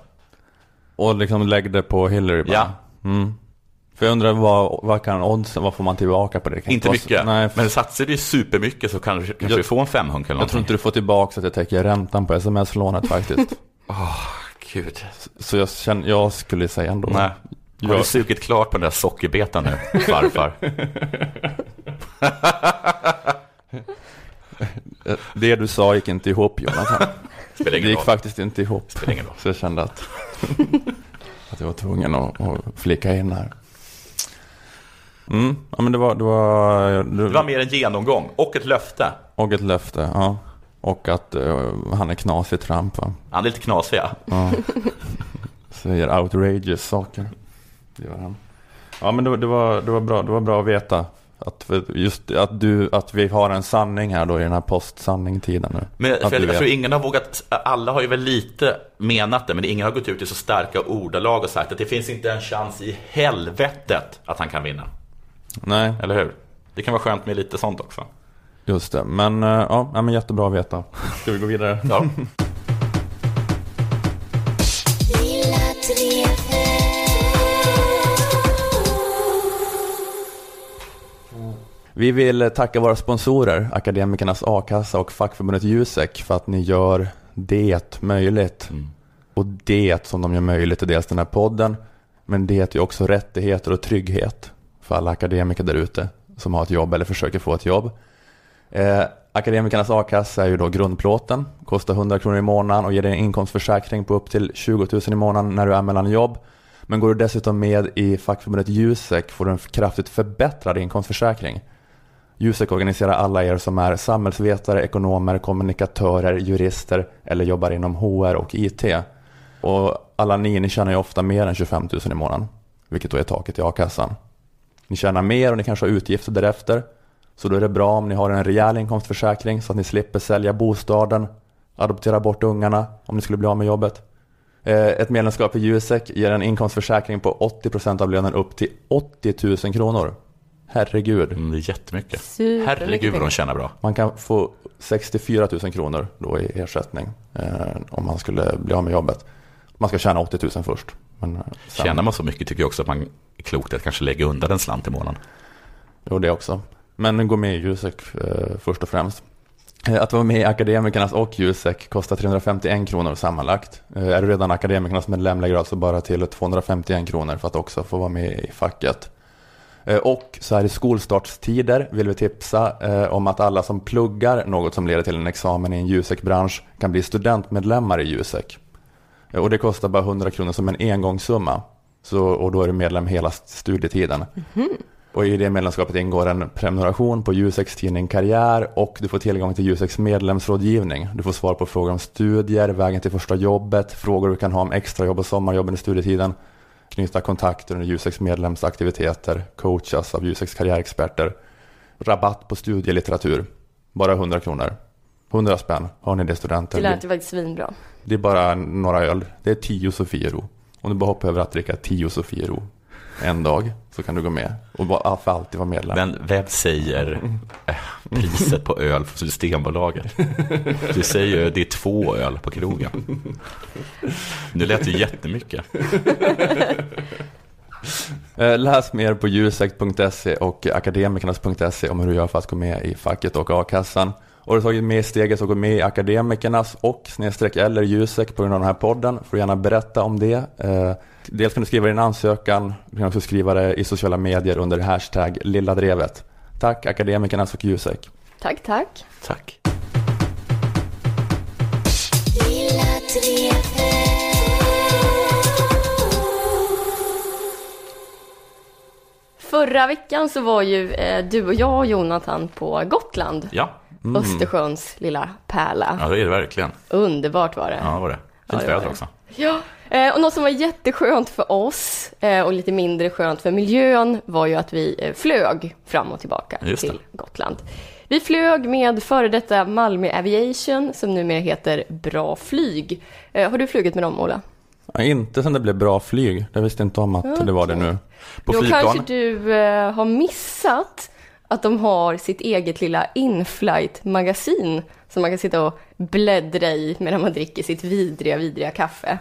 Och liksom lägg det på Hillary bara. Ja. Mm. För jag undrar vad, vad kan oddsen, vad får man tillbaka på det? Kan Inte mycket. så- Nej, Men satsar du supermycket så kanske, kanske Jag- du får en femhunk eller jag tror någonting. inte du får tillbaka så att jag täcker räntan på sms-lånet faktiskt. [laughs] Åh, gud. så jag, känner, jag skulle säga ändå. Nej. Har Jag- du sugit klart på den där sockerbetan nu, farfar? [laughs] Det du sa gick inte ihop Jonathan. Spelar Det gick roll. faktiskt inte ihop. Spelar ingen roll. Så jag kände att, [laughs] att jag var tvungen att, att flika in här. Mm, ja men det var, det var, det, Det var mer en genomgång och ett löfte. och ett löfte, ja. Och att eh, han är knasig Trump va. Han är lite knasig, ja. Ja. [laughs] Säger outrageous saker. Det gör han. Ja men det, var- det, var, det, var bra, det var bra att veta. Att, just att, du, att vi har en sanning här då i den här post-sanning-tiden nu. Men för jag, jag tror ingen har vågat, alla har ju väl lite menat det, men ingen har gått ut i så starka ordalag och sagt att det finns inte en chans i helvetet att han kan vinna. Nej, Eller hur? Det kan vara skönt med lite sånt också. just det. Men eh, ja, men jättebra att veta. [laughs] Ska vi gå vidare? Ja. Vi vill tacka våra sponsorer, Akademikernas A-kassa och fackförbundet Jusek för att ni gör det möjligt. Och det som de gör möjligt är dels den här podden, men det är ju också rättigheter och trygghet för alla akademiker där ute som har ett jobb eller försöker få ett jobb. Eh, Akademikernas A-kassa är ju då grundplåten, kostar 100 kronor i månaden och ger dig en inkomstförsäkring på upp till 20 000 i månaden när du är mellan jobb. Men går du dessutom med i fackförbundet Jusek får du en kraftigt förbättrad inkomstförsäkring. Jusek organiserar alla er som är samhällsvetare, ekonomer, kommunikatörer, jurister eller jobbar inom HR och IT. Och alla ni, ni tjänar ju ofta mer än 25 000 i månaden, vilket då är taket i a-kassan. Ni tjänar mer och ni kanske har utgifter därefter. Så då är det bra om ni har en rejäl inkomstförsäkring så att ni slipper sälja bostaden, adoptera bort ungarna om ni skulle bli av med jobbet. Eh, Ett medlemskap i Jusek ger en inkomstförsäkring på 80% av lönen upp till 80 000 kronor. Herregud. Mm, det är jättemycket. Supermycket Herregud vad de tjänar bra. Man kan få 64 000 kronor då i ersättning eh, om man skulle bli av med jobbet. Man ska tjäna 80 000 först. Men eh, sen, Tjänar man så mycket tycker jag också att man är klokt att kanske lägga undan en slant i månaden. Jo, det också. Men gå med i Jusek eh, först och främst. Eh, Att vara med i Akademikernas och Jusek kostar 351 kronor sammanlagt. Är du redan Akademikernas medlem lägger du alltså bara till 251 kronor för att också få vara med i facket. Och så här i skolstartstider vill vi tipsa om att alla som pluggar något som leder till en examen i en Jusek-bransch kan bli studentmedlemmar i Jusek. Eh, Och det kostar bara 100 kronor som en engångssumma. Så, och då är du medlem hela studietiden. Och i det medlemskapet ingår en prenumeration på Juseks tidning Karriär och du får tillgång till Juseks medlemsrådgivning. Du får svar på frågor om studier, vägen till första jobbet, frågor du kan ha om extrajobb och sommarjobb under studietiden, knyta kontakter under Juseks medlemsaktiviteter, coachas av Juseks karriärexperter, rabatt på studielitteratur, bara 100 kronor. 100 spänn, har ni det studenter? Det lät ju faktiskt svinbra. Det är bara några öl. Det är 10 Sofiero. Om du bara hoppar över att dricka 10 Sofiero en dag så kan du gå med och bara för alltid vara medlem. Men vem säger eh, priset på öl från Systembolaget? Du säger ju det är två öl på krogen. Nu lät det ju jättemycket. Eh, Läs mer på jusek.se och akademikernas.se om hur du gör för att gå med i facket och a-kassan. Och har du tagit med steget så gå med i Akademikernas och snedstreck eller Jusek på grund av den här podden. Får du gärna berätta om det. Eh, Dels kan du skriva din ansökan, du kan också skriva det i sociala medier under hashtag lilla drevet. Tack Akademikernas och Jusek. Tack, tack. Tack. förra veckan så var ju eh, du och jag, Jonathan, på Gotland. Ja. Östersjöns lilla pärla. Ja, det är det verkligen. Underbart var det. Ja, det var det. Ja, Fint det var väder det. också. Ja, eh, och något som var jätteskönt för oss eh, och lite mindre skönt för miljön var ju att vi eh, flög fram och tillbaka till Gotland. Vi flög med före detta Malmö Aviation som numera heter Bra Flyg. Har du flugit med dem, Ola? Ja, inte sen det blev bra flyg. Jag visste inte om att det var det nu. På Då flygplan. kanske du har missat att de har sitt eget lilla inflight-magasin, som man kan sitta och bläddra i medan man dricker sitt vidriga, vidriga kaffe.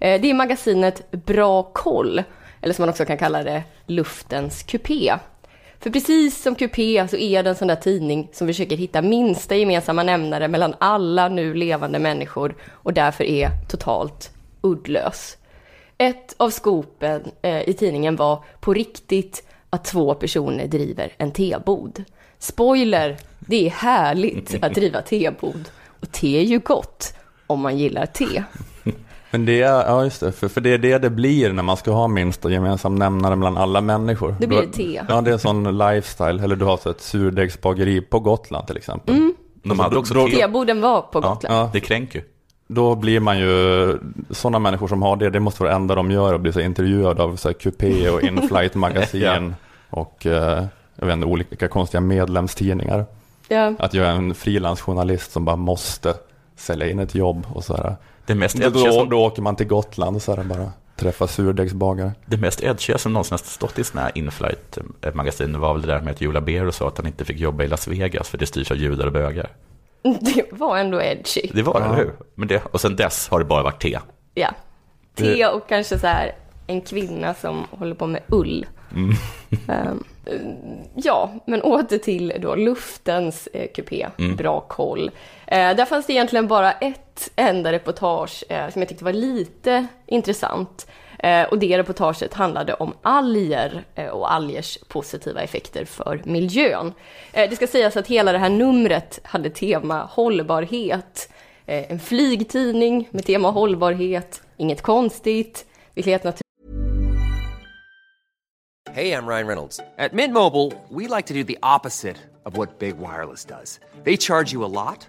Eh, det är magasinet Bra koll, eller som man också kan kalla det, Luftens kupé. För precis som kupé så är det en sån där tidning som försöker hitta minsta gemensamma nämnare mellan alla nu levande människor och därför är totalt uddlös. Ett av skopen eh, i tidningen var på riktigt att två personer driver en tebod. Spoiler, det är härligt att driva tebod. Och te är ju gott om man gillar te. Men det är, ja just det, för, för det är det det blir när man ska ha minsta gemensam nämnare mellan alla människor. Det blir te. Ja, det är en sån lifestyle, eller du har så ett surdegsbageri på Gotland till exempel. Mm. De hade också Då- te. Teboden var på Gotland. Ja, Det kränker ju. Då blir man ju, sådana människor som har det, det måste vara det enda de gör, att bli så intervjuade av så här Coupé och [laughs] Inflight magasin och eh, jag vet inte, olika konstiga medlemstidningar. Ja. Att jag är en frilansjournalist som bara måste sälja in ett jobb och så här. Det mest Då, då, då åker man till Gotland och så här bara träffa surdegsbagare. det mest edgiga som någonsin har stått i sådana här inflight-magasin var väl det där med att Joe Labero sa att han inte fick jobba i Las Vegas för det styrs av judar och bögar. [laughs] Det var ändå edgy. Det var det, Ja. eller hur? Men det, och sen dess har det bara varit te. Ja. Te och kanske så här en kvinna som håller på med ull. Mm. [laughs] Ehm, ja, men åter till då luftens eh, kupé. Mm. Bra koll. Eh, där fanns det egentligen bara ett enda reportage eh, som jag tyckte var lite intressant. Eh, och det reportaget handlade om alger eh, och algers positiva effekter för miljön. Eh, det ska sägas att hela det här numret hade tema hållbarhet. En flygtidning med tema hållbarhet, inget konstigt, Hej, jag heter Ryan Reynolds. På Mint Mobile, we like to do the opposite of what Big Wireless does. They charge you a lot,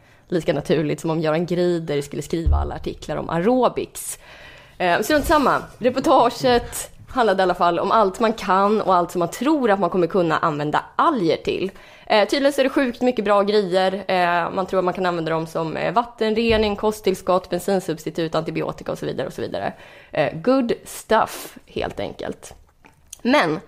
Lika naturligt som om Göran Grider skulle skriva alla artiklar om aerobics. Eh, Strunt samma. Reportaget handlade i alla fall om allt man kan och allt som man tror att man kommer kunna använda alger till. Eh, tydligen så är det sjukt mycket bra grejer. Eh, man tror att man kan använda dem som eh, vattenrening, kosttillskott, bensinsubstitut, antibiotika och så vidare. och så vidare. Eh, good stuff, helt enkelt. Men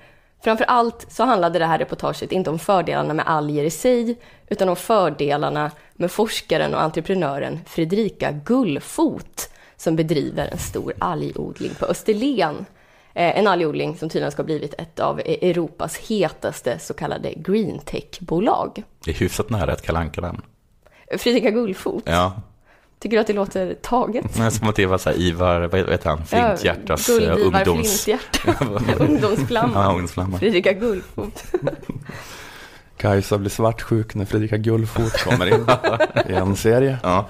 framför allt så handlade det här reportaget inte om fördelarna med alger i sig, utan om fördelarna med forskaren och entreprenören Fredrika Gullfot som bedriver en stor algodling på Österlen. Eh, En algodling som tydligen ska ha blivit ett av Europas hetaste så kallade greentech-bolag. Det är hyfsat nära ett kalanka namn Fredrika Gullfot, Ja, tycker du att det låter taget? men som att det var så här Ivar, vad heter han, Flinthjärtas Ja, eh, ungdoms... [laughs] Ungdomsflamma. Ja, ungdomsflamma. Fredrika Gullfot. [laughs] Kajsa blir svartsjuk när Fredrika Gullfot kommer in [laughs] i en serie. Ja,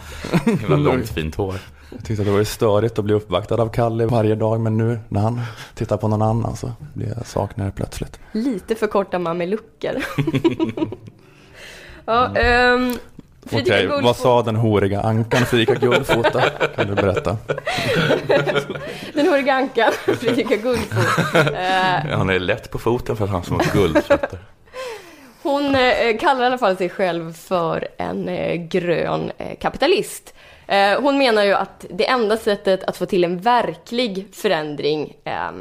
det var långt fint hår. Jag tyckte att det var ju störigt att bli uppvaktad av Kalle varje dag, men nu när han tittar på någon annan så blir jag saknar det plötsligt. Lite för korta mamelucker. ja, um, Fredrika Okej, Gullfot. vad sa den horiga ankan Fredrika Gullfot då? Kan du berätta? [laughs] Den horiga ankan, Fredrika Gullfot. Eh, Han är lätt på foten för att han har små guldfötter. hon eh, kallar i alla fall sig själv för en eh, grön kapitalist. Hon menar ju att det enda sättet att få till en verklig förändring eh,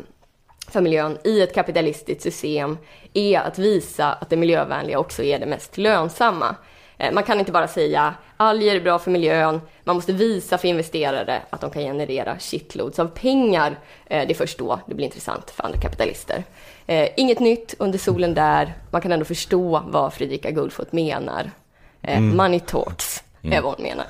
för miljön i ett kapitalistiskt system är att visa att det miljövänliga också är det mest lönsamma. Eh, Man kan inte bara säga alger är bra för miljön, man måste visa för investerare att de kan generera shitloads av pengar. Eh, Det är först då det blir intressant för andra kapitalister. Eh, Inget nytt under solen där, man kan ändå förstå vad Fredrika Guldfot menar. Mm. Money talks är Mm. vad hon menar.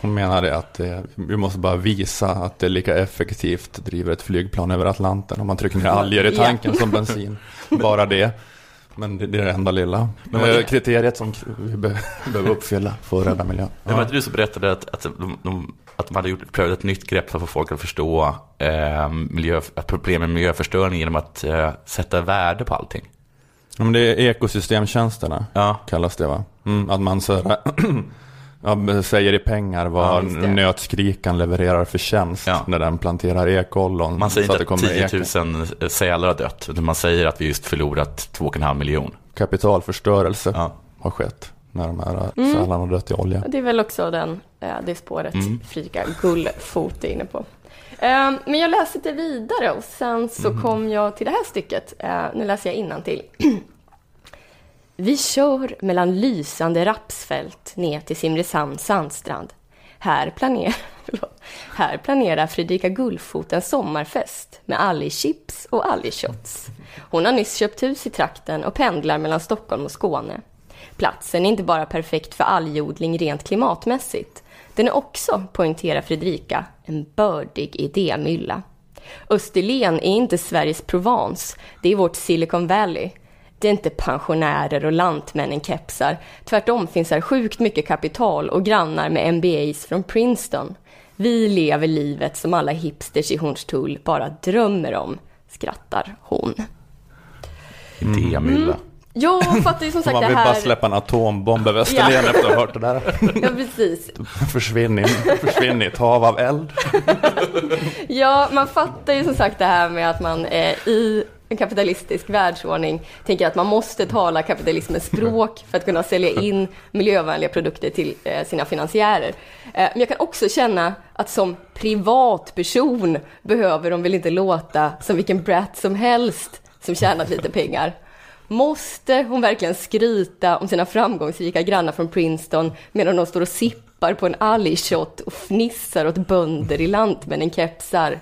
Hon menade att eh, vi måste bara visa att det är lika effektivt driver ett flygplan över Atlanten om man trycker ner alger i tanken som [laughs] bensin. Bara det. Men det, det är det enda lilla Men vad det- kriteriet som vi be, [laughs] behöver uppfylla för att rädda miljön. Det var inte du som berättade att, att, de, de, att de hade gjort, prövat ett nytt grepp för att få folk att förstå eh, miljö, problem med miljöförstöring genom att eh, sätta värde på allting. Ja, men det är ekosystemtjänsterna kallas det va? Mm, att man så här, [clears throat] ja, säger i pengar Ja, vad det. nötskrikan levererar för tjänst när den planterar ekollon. Man säger så inte det att kommer 10 eko. 000 sälar har dött, utan man säger att vi just förlorat 2,5 miljon. Kapitalförstörelse har skett när de här Mm. sälarna har dött i olja. Det är väl också den, eh, det spåret Mm. Fredrika Gullfot är inne på. Eh, Men jag läste lite vidare och sen så Mm. kom jag till det här stycket. Eh, Nu läser jag till. [clears throat] Vi kör mellan lysande rapsfält ner till Simrishamns sandstrand. Här planerar, [laughs] här planerar Fredrika Gullfot en sommarfest med algchips och algshots. Hon har nyss köpt hus i trakten och pendlar mellan Stockholm och Skåne. Platsen är inte bara perfekt för algodling rent klimatmässigt. Den är också, poängterar Fredrika, en bördig idémylla. Österlen är inte Sveriges Provence, det är vårt Silicon Valley. Det är inte pensionärer och lantmännen-kepsar. Tvärtom finns här sjukt mycket kapital och grannar med MBAs från Princeton. Vi lever livet som alla hipsters i Hornstull bara drömmer om, skrattar hon. Idémylla. Jag fattar ju som sagt Man det vill bara här... släppa en atombomb över Österlen Ja. efter att ha hört det där. [laughs] Ja, precis. Försvinn i, försvinn i ett hav av eld. Ja, man fattar ju som sagt det här med att man eh, i en kapitalistisk världsordning tänker att man måste tala kapitalismens språk för att kunna sälja in miljövänliga produkter till eh, sina finansiärer. Eh, men jag kan också känna att som privatperson behöver de väl inte låta som vilken brat som helst som tjänat lite pengar. Måste hon verkligen skryta om sina framgångsrika grannar från Princeton medan de står och sippar på en algshot och fnissar åt bönder i lantmännen-kepsar?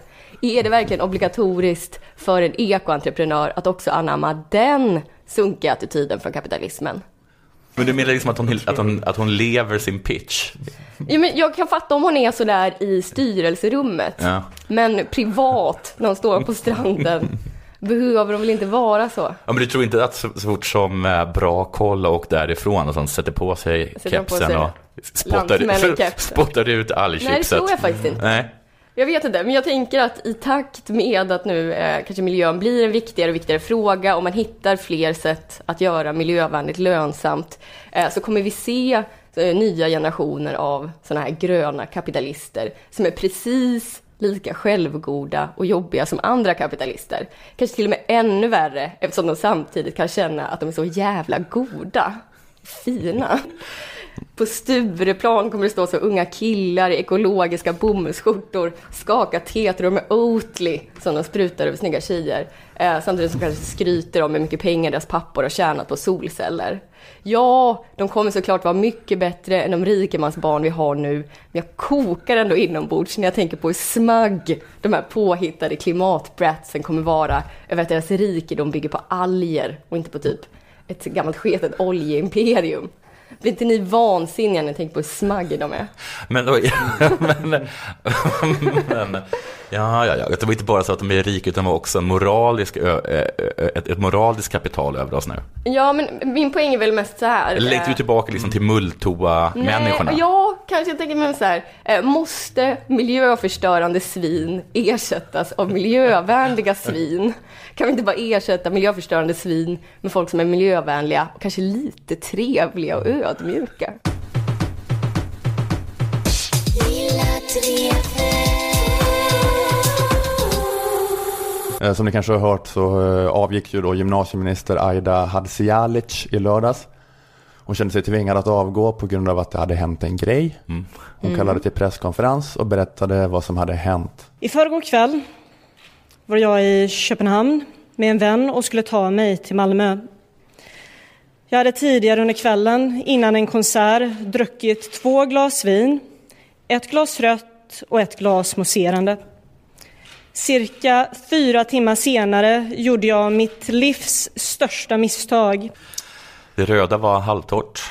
Är det verkligen obligatoriskt för en ekoentreprenör att också anamma den sunkiga attityden från kapitalismen? Men du menar liksom att hon, att hon, att hon lever sin pitch? Ja, men jag kan fatta om hon är sådär i styrelserummet, Ja. men privat när hon står på stranden behöver de väl inte vara så? Ja, men du tror inte att så, så fort som eh, bra koll och därifrån och sånt sätter på sig Sätter på kepsen sig och spottar, [laughs] spottar ut algchipset? Nej, det tror jag faktiskt inte. Nej. Jag vet inte, men jag tänker att i takt med att nu eh, kanske miljön blir en viktigare och viktigare fråga och man hittar fler sätt att göra miljövänligt lönsamt eh, så kommer vi se eh, nya generationer av sådana här gröna kapitalister som är precis lika självgoda och jobbiga som andra kapitalister. Kanske till och med ännu värre eftersom de samtidigt kan känna att de är så jävla goda, fina. På Stureplan kommer det stå så unga killar i ekologiska bomullsskjortor, skaka tetror med Oatly som de sprutar över snygga tjejer. Eh, samtidigt som kanske skryter om hur mycket pengar deras pappor har tjänat på solceller. Ja, de kommer såklart vara mycket bättre än de rikemansbarn vi har nu, men jag kokar ändå inombords när jag tänker på hur smagg de här påhittade klimatbratsen kommer vara över att deras rikedom bygger på alger och inte på typ ett gammalt sketet oljeimperium. Blir inte ni vansinniga när ni tänker på hur smagg de är? Men, [laughs] men, men ja, ja, ja, det var inte bara så att de är rika utan de var också en moralisk, ö, ö, ö, ett, ett moraliskt kapital över oss nu. Ja, men min poäng är väl mest så här. Längtar du eh, tillbaka liksom till mulltoa-människorna? Nej, ja, kanske jag tänker mig så här. eh, Måste miljöförstörande svin ersättas av miljövänliga svin? Kan vi inte bara ersätta miljöförstörande svin med folk som är miljövänliga och kanske lite trevliga och ödmjuka? Eh, Som ni kanske har hört så eh, avgick ju då gymnasieminister Aida Hadzialic i lördags. Hon kände sig tvingad att avgå på grund av att det hade hänt en grej. Hon Mm. kallade till presskonferens och berättade vad som hade hänt. I förrgår kväll var jag i Köpenhamn med en vän och skulle ta mig till Malmö. Jag hade tidigare under kvällen, innan en konsert, druckit två glas vin, ett glas rött och ett glas mousserande. Cirka fyra timmar senare gjorde jag mitt livs största misstag. Det röda var halvtorrt.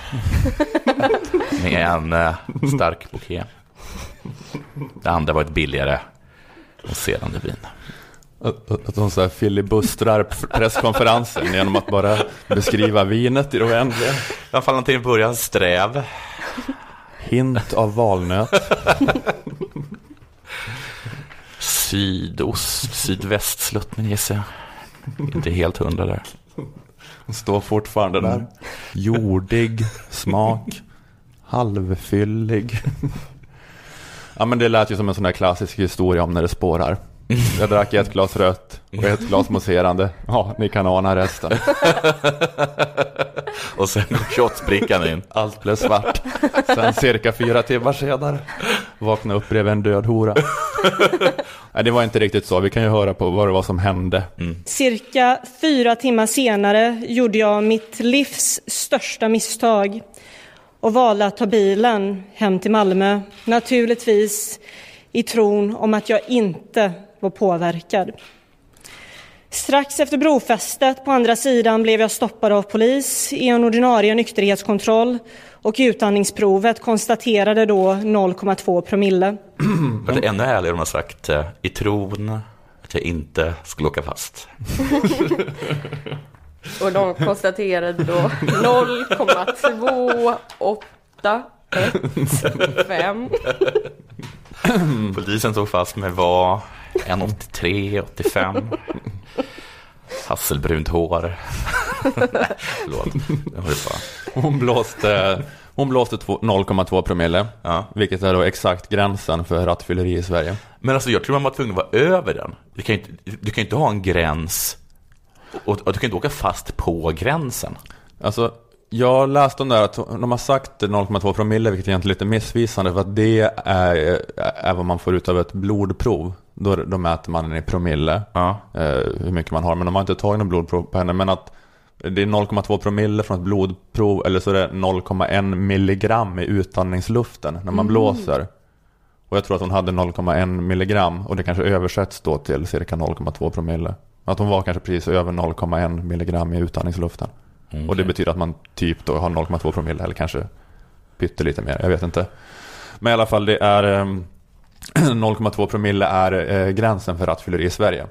[laughs] med en eh, stark bouquet. Det andra var ett billigare mousserande vin. Att, att, att de så här filibustrar presskonferensen genom att bara beskriva vinet i det oändliga. I alla fall till en början sträv. Hint av valnöt. [laughs] Sydost, sydvästsluttning gissar jag. Inte helt hundra där. Den står fortfarande där. Jordig smak. Halvfyllig. Ja men det lät ju som en sån där klassisk historia om när det spårar. [laughs] Jag drack ett glas rött och ett glas mousserande. Ja, ni kan ana resten. [laughs] och sen kom shotsbrickan in. Allt blev svart. Sen cirka fyra timmar senare vaknade upp bredvid en död hora. [laughs] Nej, det var inte riktigt så. Vi kan ju höra på vad det var som hände. Mm. Cirka fyra timmar senare gjorde jag mitt livs största misstag och valde att ta bilen hem till Malmö. Naturligtvis i tron om att jag inte var påverkad. Strax efter brofästet på andra sidan blev jag stoppad av polis i en ordinarie nykterhetskontroll och utandningsprovet konstaterade då 0,2 promille. Det är ännu ärligare om man sagt eh, i tron att jag inte skulle åka fast. [laughs] Och de konstaterade då 0,281 Polisen tog fast mig var 1,83, 85. Hasselbrunt hår. [laughs] Förlåt. Hon blåste, hon blåste två- 0,2 promille. Ja. Vilket är då exakt gränsen för rattfylleri i Sverige. Men alltså jag tror man var tvungen att vara över den. Du kan ju inte, du kan inte ha en gräns och, och du kan inte åka fast på gränsen. Alltså, jag läste om det här att de har sagt 0,2 promille, vilket är egentligen lite missvisande, för att det är, är vad man får ut av ett blodprov. Då, då mäter man den i promille, Ja. eh, hur mycket man har. Men de har inte tagit något blodprov på henne. Men att det är 0,2 promille från ett blodprov, eller så är det 0,1 milligram i utandningsluften när man Mm. blåser. Och jag tror att hon hade 0,1 milligram och det kanske översätts då till cirka 0,2 promille. Att hon var kanske precis över 0,1 milligram i utandningsluften. Och det betyder att man typ då har 0,2 promille eller kanske pyttelite mer, jag vet inte. Men i alla fall det är ehm, [clears throat] 0,2 promille är eh, gränsen för rattfylleri i Sverige.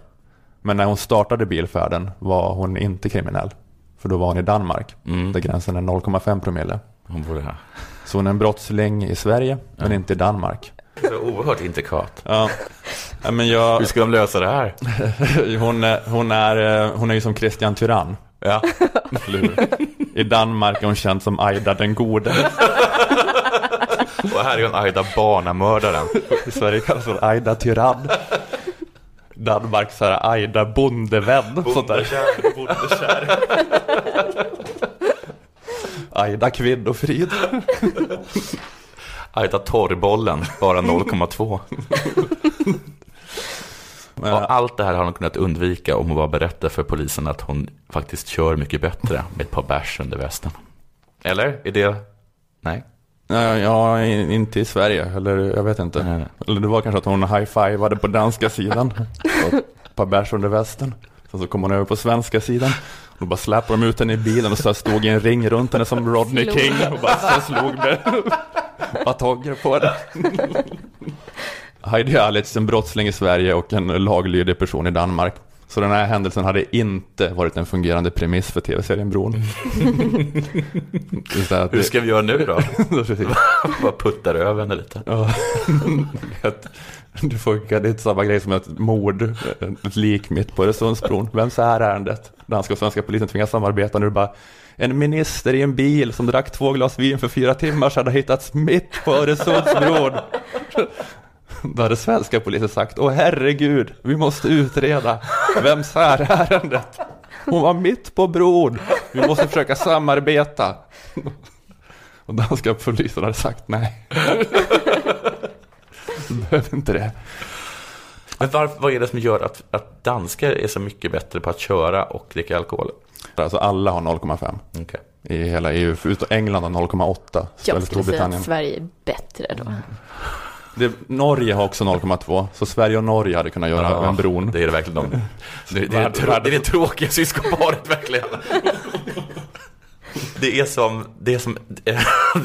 Men när hon startade bilfärden var hon inte kriminell. För då var hon i Danmark, Mm. där gränsen är 0,5 promille. Hon borde ha. Så hon är en brottsling i Sverige, men inte i Danmark. Det är oerhört intrikat. Ja. Men jag... Hur ska de lösa det här? [laughs] hon, är, hon, är, eh, hon är ju som Christian Tyrann. Ja. Eller hur? I Danmark är hon känd som Aida den gode. Och här är hon Aida barnamördaren. I Sverige kallas hon Aida Tyrann. Danmark så här Aida bondevän. Bondekär, bondekär. Aida kvinnofrid. Aida torrbollen, bara 0,2. Och allt det här har hon kunnat undvika om hon bara berättar för polisen att hon faktiskt kör mycket bättre med ett par bärs under västen. Eller? Är det... Nej? Ja, inte i Sverige, eller jag vet inte. Nej, nej. Eller det var kanske att hon high-fivade på danska sidan. Och ett par bärs under västen. Sen så kom hon över på svenska sidan. Och då bara släpade de ut henne i bilen och så stod i en ring runt henne som Rodney Slog. King. Och bara så slog med batonger på det. Heidi Alitz, en brottsling i Sverige och en laglydig person i Danmark. Så den här händelsen hade inte varit en fungerande premiss för tv-serien Bron. [laughs] Det Hur ska vi göra nu då? [laughs] [laughs] Bara puttar över henne lite. Det funkar, det är inte samma grej som ett mord, ett lik mitt på Öresundsbron. Vems är ärendet? Danska och svenska polisen tvingas samarbeta nu bara en minister i en bil som drack två glas vin för fyra timmar sedan har hittats mitt på Öresundsbron. [laughs] Då hade svenska polisen sagt, åh herregud, vi måste utreda. Vems är ärendet? Hon var mitt på bron. Vi måste försöka samarbeta. [laughs] Och danska polisen hade sagt nej. [laughs] Du behöver inte det. Men varför, vad är det som gör att, att danskar är så mycket bättre på att köra och dricka alkohol? Alltså alla har 0,5. Okej. i hela EU. Förutom England har 0,8. Jag skulle säga att Sverige är bättre då. Det, Norge har också 0,2. Så Sverige och Norge hade kunnat göra Ja, en bron. Det är det verkligen. De, det, det, är, det, trå- det är det tråkiga syskonparet verkligen. Det är som, det är som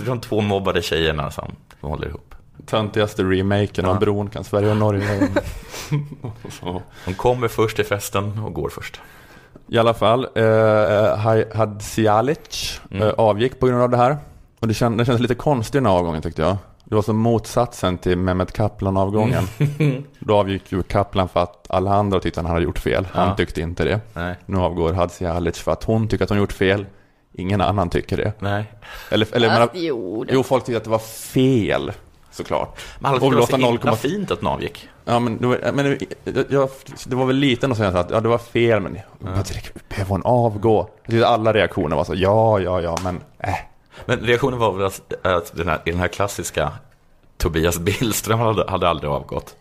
de två mobbade tjejerna som håller ihop. Töntigaste remaken av bron kan Sverige och Norge. [laughs] De kommer först till festen och går först. I alla fall, eh, Ha- Hadzialic Mm. eh, avgick på grund av det här. Och det, känd, det kändes lite konstigt den här avgången tyckte jag. Det var som motsatsen till Mehmet Kaplan-avgången. Mm. [laughs] Då avgick ju Kaplan för att alla andra tyckte att han hade gjort fel. Han Ja. tyckte inte det. Nej. Nu avgår Hadzialic för att hon tycker att hon gjort fel. Ingen annan tycker det. Nej. Eller, eller Fast men, jo, det- jo, folk tyckte att det var fel. Såklart. Men alla tyckte det var så himla 0,5 fint att den avgick. Ja, men, det var, men det- jag, det var väl lite att säga att ja, det var fel, men Patrik, behöver hon avgå? Jag tyckte alla reaktioner var så, ja, ja, ja, men äh. Men reaktionen var väl att, att den, här, i den här klassiska Tobias Billström hade, hade aldrig avgått.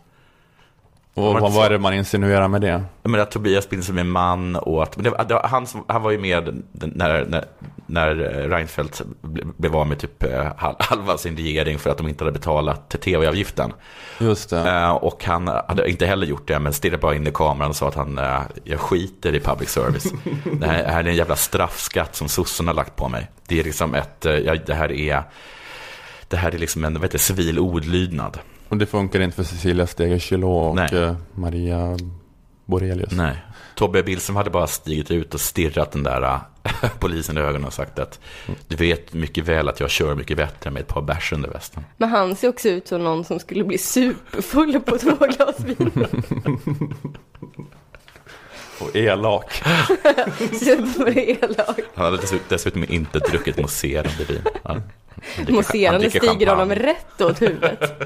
Och Var vad, är det man insinuerar med det? Men att Tobias Billström är man och att, det, var- det, var han, som, han var ju med när, när, när Reinfeldt ble- blev av med typ eh, hal- [laughs] halva sin regering för att de inte hade betalat tv-avgiften. Just det. Eh, Och han hade inte heller gjort det, men stirrade bara in i kameran och sa att han, eh, jag skiter i public service. [laughs] Det här, är en jävla straffskatt som sossarna har lagt på mig. Det är liksom ett, eh, det här är, det här är liksom en heter, det, civil olydnad. Och det funkar inte för Cecilia Steger och Nej. eh, Maria Borelius. Nej. Tobbe Billström hade bara stigit ut och stirrat den där äh, [laughs] polisen i ögonen och sagt att du vet mycket väl att jag kör mycket bättre med ett par bärs under västen. Men han ser också ut som någon som skulle bli superfull på två glas vin. [laughs] Och elak. [laughs] Superelak. Han hade dessutom, inte druckit mousserande vin. Mousserande stiger honom rätt åt huvudet.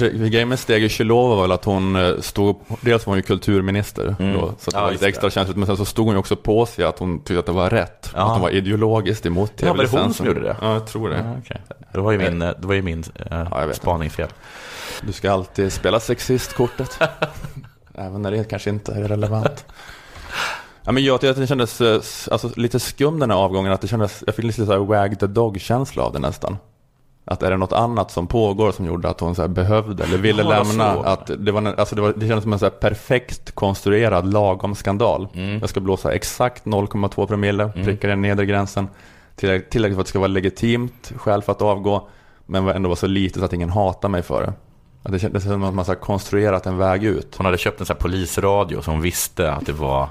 Grejen med Steger Chilova var väl att hon eh, stod, dels var hon ju kulturminister Mm. då, så det Ja, var lite extra känsligt, men sen så stod hon ju också på sig att hon tyckte att det var rätt. Ja. Att hon var ideologiskt emot Ja, var det hon tv-licensen. som gjorde det? Ja, jag tror det. Ja, okej. Det var ju min, eh, det var ju min eh, spaning fel. Du ska alltid spela sexistkortet. [laughs] Även när det kanske inte är relevant. Ja, men jag tyckte att det kändes eh, alltså, lite skum den här avgången. Att det kändes, jag fick lite så här wag the dog-känsla av det nästan. Att är det något annat som pågår som gjorde att hon så behövde eller ville Ja, lämna. så. Att det, var, alltså det, var, det kändes som en så perfekt konstruerad lagom skandal. Mm. Jag ska blåsa exakt 0,2 promille, pricka den nedre gränsen. Tillräckligt tillräckligt för att det ska vara legitimt skäl för att avgå. Men ändå vara så litet så att ingen hatar mig för det. Att det kändes som att man så konstruerat en väg ut. Hon hade köpt en här polisradio som visste att det var,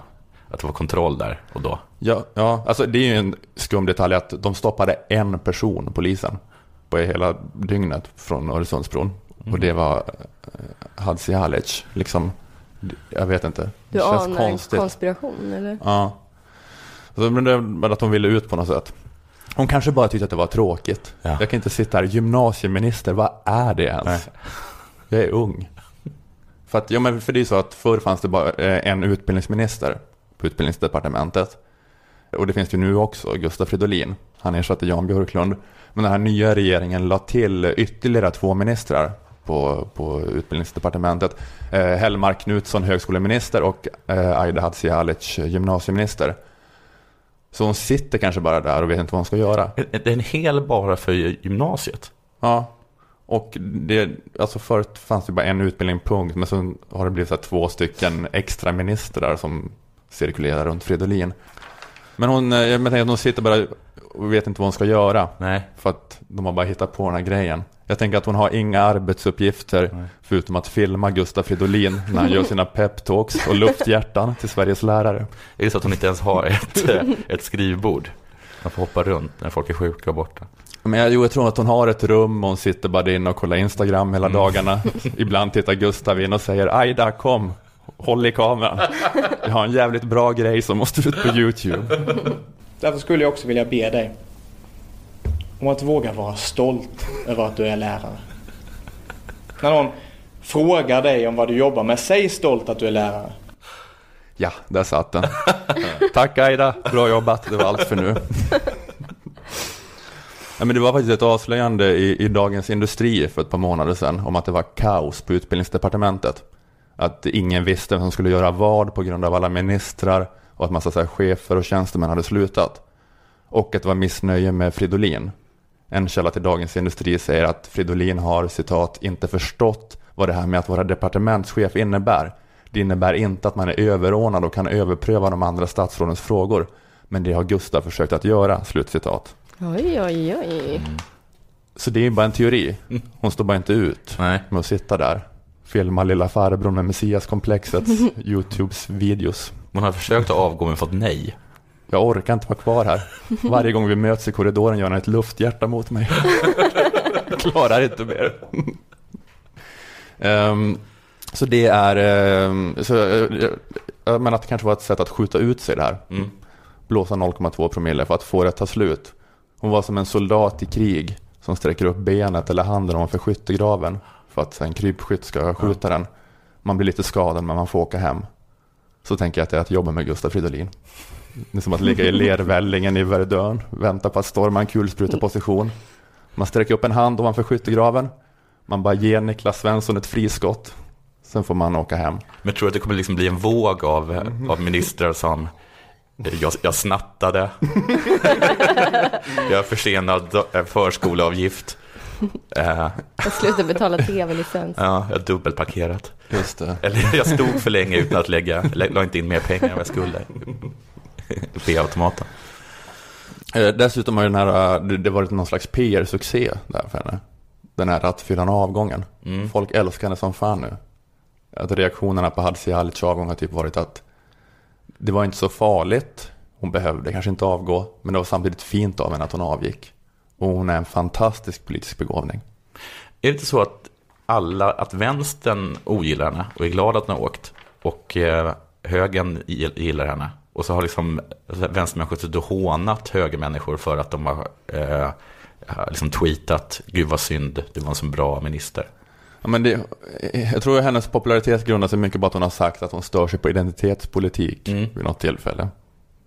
att det var kontroll där och då. Ja, ja, alltså det är ju en skum detalj att de stoppade en person, polisen, på hela dygnet från Öresundsbron. Och det var eh, Hadzialic, liksom. Jag vet inte. Du Det känns anar en konstigt. konspiration eller? Ja. Så, men det var att hon ville ut på något sätt. Hon kanske bara tyckte att det var tråkigt. Ja. Jag kan inte sitta här, gymnasieminister, vad är det ens? Nej. Jag är ung. För, att, ja, men för det är så att förr fanns det bara eh, en utbildningsminister på utbildningsdepartementet. Och det finns ju nu också, Gustav Fridolin. Han ersatte Jan Björklund. Men den här nya regeringen la till ytterligare två ministrar på, på utbildningsdepartementet. Eh, Hellmark Knutsson, högskoleminister och eh, Aida Hadzialic, gymnasieminister. Så hon sitter kanske bara där och vet inte vad hon ska göra. Det är en hel bara för gymnasiet. Ja, och det, alltså förut fanns det bara en utbildning, punkt. Men så har det blivit så två stycken extra ministrar som cirkulerar runt Fridolin. Men hon, eh, jag tänker att hon sitter bara och vet inte vad hon ska göra. Nej. För att de har bara hittat på den här grejen. Jag tänker att hon har inga arbetsuppgifter förutom att filma Gustav Fridolin när han gör sina peptalks och lufthjärtan till Sveriges lärare. Det är så att hon inte ens har ett, eh, ett skrivbord. Man får hoppa runt när folk är sjuka och borta. Men jag, jo, jag tror att hon har ett rum och hon sitter bara inne och kollar Instagram hela dagarna. Ibland tittar Gustav in och säger Aida kom, håll i kameran. Jag har en jävligt bra grej som måste ut på YouTube. Därför skulle jag också vilja be dig om att våga vara stolt över att du är lärare. När någon frågar dig om vad du jobbar med, säg stolt att du är lärare. Ja, där satt den. Tack Aida, bra jobbat. Det var allt för nu. Ja, men det var faktiskt ett avslöjande i, i Dagens Industri för ett par månader sedan om att det var kaos på utbildningsdepartementet. Att ingen visste vem som skulle göra vad på grund av alla ministrar och att massa så här chefer och tjänstemän hade slutat. och att det var missnöje med Fridolin. En källa till Dagens Industri säger att Fridolin har citat inte förstått vad det här med att vara departementschef innebär. Det innebär inte att man är överordnad och kan överpröva de andra statsrådens frågor. Men det har Gustav försökt att göra, slutcitat. Oj, oj, oj. Så det är bara en teori. Hon står bara inte ut Nej. med att sitta där. Filma lilla farbrorn med Messias-komplexets [laughs] Youtubes videos. Hon har försökt att avgå men fått nej. Jag orkar inte vara kvar här. Varje gång vi möts i korridoren gör han ett lufthjärta mot mig. [laughs] Klarar inte mer. Ehm, så det är, ehm, så, uh, jag menar att det kanske var ett sätt att skjuta ut sig där. Mm. Blåsa 0,2 promille för att få det att ta slut. Hon var som en soldat i krig som sträcker upp benet eller handen ovanför skyttegraven för att en krypskytt ska skjuta den. Man blir lite skadad men man får åka hem. Så tänker jag att det är att jobba med Gustaf Fridolin. Det är som att ligga i lervällingen i Verdun, vänta på att storma en kulspruteposition. Man sträcker upp en hand ovanför skyttegraven. Man bara ger Niklas Svensson ett friskott. Sen får man åka hem. Men jag tror att det kommer liksom bli en våg av, av ministrar som jag, jag snattade. [laughs] jag är försenad eh, förskoleavgift. Eh, Jag slutar betala tv-licens. ja, jag har dubbelparkerat. Just det. Eller jag stod för länge utan att lägga, lä- la inte in mer pengar än vad jag skulle. P-automaten. Eh, Dessutom har ju den här, det, det varit någon slags PR-succé där för henne. Den här rattfyllan avgången. Mm. Folk älskar henne som fan nu. Att reaktionerna på Hadzialics avgång har typ varit att det var inte så farligt. Hon behövde kanske inte avgå. Men det var samtidigt fint av henne att hon avgick. Och hon är en fantastisk politisk begåvning. Är det inte så att alla, att vänstern ogillar henne och är glad att hon har åkt och eh, högern gill- gillar henne och så har liksom vänstermänniskor suttit och hånat högermänniskor för att de har eh, liksom tweetat Gud vad synd, det var en så bra minister. Ja, men det, jag tror att hennes popularitet grundar sig mycket på att hon har sagt att hon stör sig på identitetspolitik Mm. vid något tillfälle.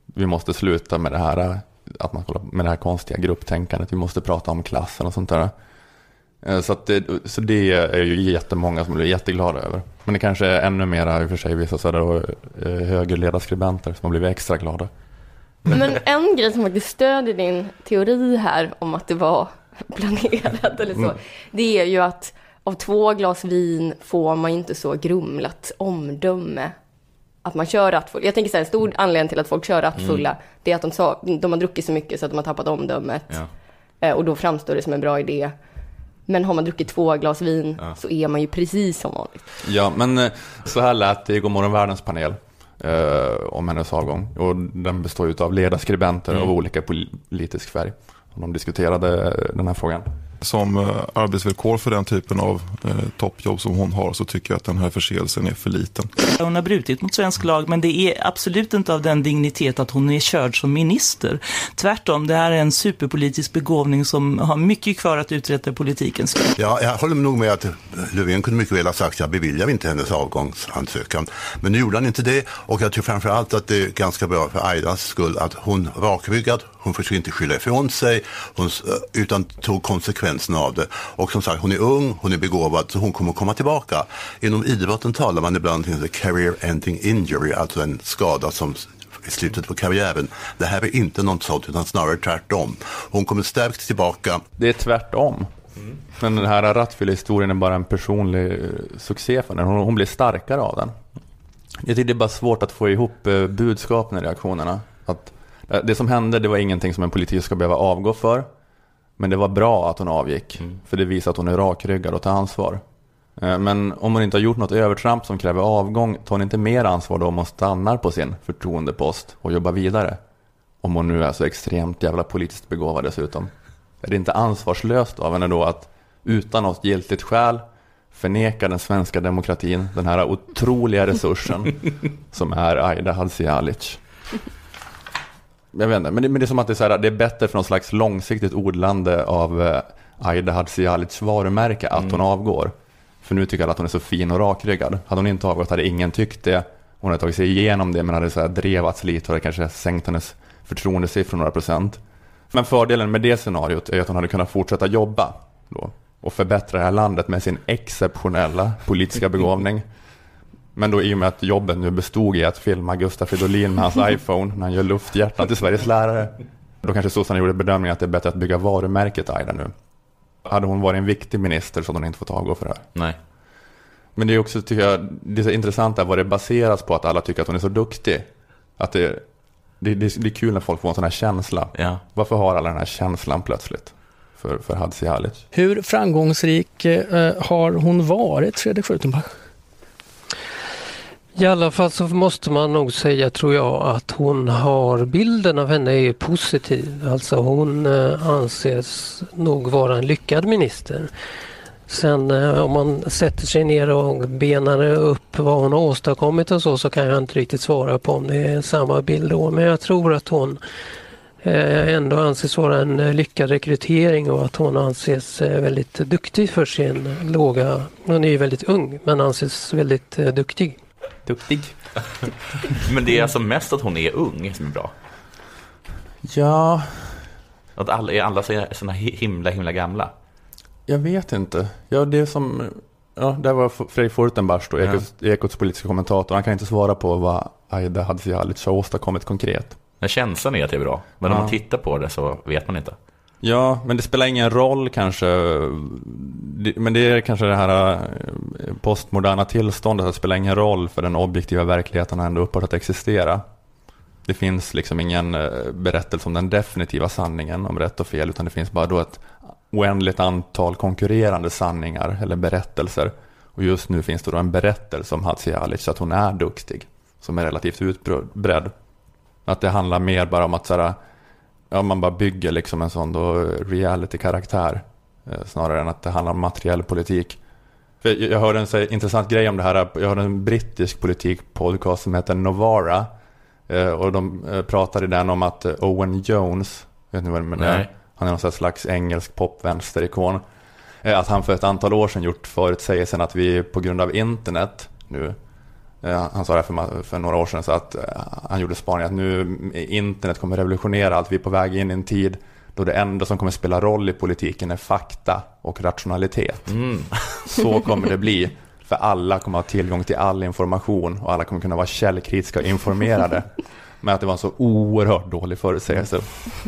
Vi måste sluta med det här, att man håller- med det här konstiga grupptänkandet. Vi måste prata om klassen och sånt där. Eh, Så, det, så det är ju jättemånga som blir jätteglada över. Men det kanske är ännu mera i och för sig vissa sådär eh, högerledarskribenter som har blivit extra glada. Men en grej som faktiskt stödjer din teori här om att det var [laughs] planerat eller så. Mm. Det är ju att av två glas vin får man inte så grumlat omdöme. Att man kör rattfull. Jag tänker så här, en stor anledning till att folk kör rattfulla, Mm. det är att de, sa, de har druckit så mycket så att de har tappat omdömet. Ja. Eh, Och då framstår det som en bra idé. Men har man druckit två glas vin Ja. så är man ju precis som vanligt. Ja, men eh, så här lät det i Godmorgon Världens panel eh, om hennes avgång. Och den består ju av ledarskribenter Mm. av olika politisk färg. Och de diskuterade eh, den här frågan. Som eh, arbetsvillkor för den typen av eh, toppjobb som hon har så tycker jag att den här förseelsen är för liten. Hon har brutit mot svensk lag, men det är absolut inte av den dignitet att hon är körd som minister. Tvärtom, det här är en superpolitisk begåvning som har mycket kvar att uträtta i politiken. Ja, jag håller nog med att Löfven kunde mycket väl ha sagt jag beviljar inte hennes avgångsansökan. Men nu gjorde han inte det och jag tror framför allt att det är ganska bra för Aidas skull att hon rakryggad, hon försöker inte skylla ifrån sig hon, eh, utan tog konsekvenserna av det. Och som sagt, hon är ung, hon är begåvad så hon kommer komma tillbaka. Inom idrotten talar man ibland om en career ending injury, alltså en skada som i slutet på karriären. Det här är inte något sånt utan snarare tvärtom. Hon kommer stärkt tillbaka. Det är tvärtom. Men den här rattfyllehistorien är bara en personlig eh, succé för henne. Hon, hon blir starkare av den. Jag tycker det är bara svårt att få ihop eh, budskapen i reaktionerna. Att det som hände, det var ingenting som en politiker ska behöva avgå för. Men det var bra att hon avgick. För det visar att hon är rakryggad och tar ansvar. Eh, Men om hon inte har gjort något övertramp som kräver avgång, tar hon inte mer ansvar då om hon stannar på sin förtroendepost och jobbar vidare? Om hon nu är så extremt jävla politiskt begåvad dessutom. Är det inte ansvarslöst av henne då att utan något giltigt skäl förneka den svenska demokratin, den här otroliga resursen [laughs] som är Aida Hadzialic? Jag vet inte, men det, men det är som att det är, så här, det är bättre för någon slags långsiktigt odlande av eh, Aida Hadzialics varumärke att hon avgår. För nu tycker alla att hon är så fin och rakryggad. Hade hon inte avgått hade ingen tyckt det. Hon hade tagit sig igenom det men hade så här drevats lite och det kanske sänkt hennes förtroendesiffror några procent. Men fördelen med det scenariot är att hon hade kunnat fortsätta jobba då och förbättra det här landet med sin exceptionella politiska begåvning. [laughs] Men då i och med att jobbet nu bestod i att filma Gustaf Fridolin med hans [laughs] iPhone när han gör lufthjärtan till Sveriges lärare. Då kanske sossarna gjorde bedömningen att det är bättre att bygga varumärket Aida nu. Hade hon varit en viktig minister så hade hon inte fått avgå för det här. Nej. Men det är också, tycker jag, det är så intressant vad det baseras på att alla tycker att hon är så duktig. Att det, det, det, det är kul när folk får en sån här känsla. Ja. Varför har alla den här känslan plötsligt för, för Hadzialic? Hur framgångsrik eh, har hon varit, Fredrik Schultenbach? I alla fall så måste man nog säga, tror jag, att hon har bilden av henne är positiv. Alltså hon eh, anses nog vara en lyckad minister. Sen eh, om man sätter sig ner och benar upp vad hon har åstadkommit och så, så kan jag inte riktigt svara på om det är samma bild då. Men jag tror att hon eh, ändå anses vara en lyckad rekrytering och att hon anses väldigt duktig för sin låga, hon är ju väldigt ung, men anses väldigt duktig. Duktig. [laughs] Men det är alltså mest att hon är ung som är bra. Ja, Att alla, är alla så såna himla, himla gamla. jag vet inte. Ja, det är som, ja, där var Fredrik Fortenbach då, Ja. Ekots, Ekots politiska kommentator. Han kan inte svara på vad Aida Hadzialic har åstadkommit konkret. Men känslan är att det är bra. Men om Ja. man tittar på det så vet man inte. Ja, men det spelar ingen roll kanske. Men det är kanske det här eh, postmoderna tillståndet. att Det spelar ingen roll för den objektiva verkligheten har ändå upphört att existera. Det finns liksom ingen eh, berättelse om den definitiva sanningen om rätt och fel. Utan det finns bara då ett oändligt antal konkurrerande sanningar eller berättelser. Och just nu finns det då en berättelse om Hadzialic att hon är duktig. Som är relativt utbredd. Att det handlar mer bara om att så här, ja, man bara bygger liksom en sån då reality-karaktär. Eh, snarare än att det handlar om materiell politik. För jag, hörde en så intressant grej om det här. Jag hörde en brittisk politikpodcast som heter Novara. Eh, och de eh, pratade i den om att eh, Owen Jones, vet ni vad det är? Han är någon slags engelsk popvänsterikon. Eh, att han för ett antal år sedan gjort förutsägelsen att vi på grund av internet nu Eh, Han sa det för, för några år sedan, så att eh, han gjorde spaningen att nu internet kommer revolutionera allt. Vi är på väg in i en tid då det enda som kommer spela roll i politiken är fakta och rationalitet. Mm. [laughs] Så kommer det bli. För alla kommer ha tillgång till all information och alla kommer kunna vara källkritiska och informerade. [laughs] Men att det var en så oerhört dålig förutsägelse.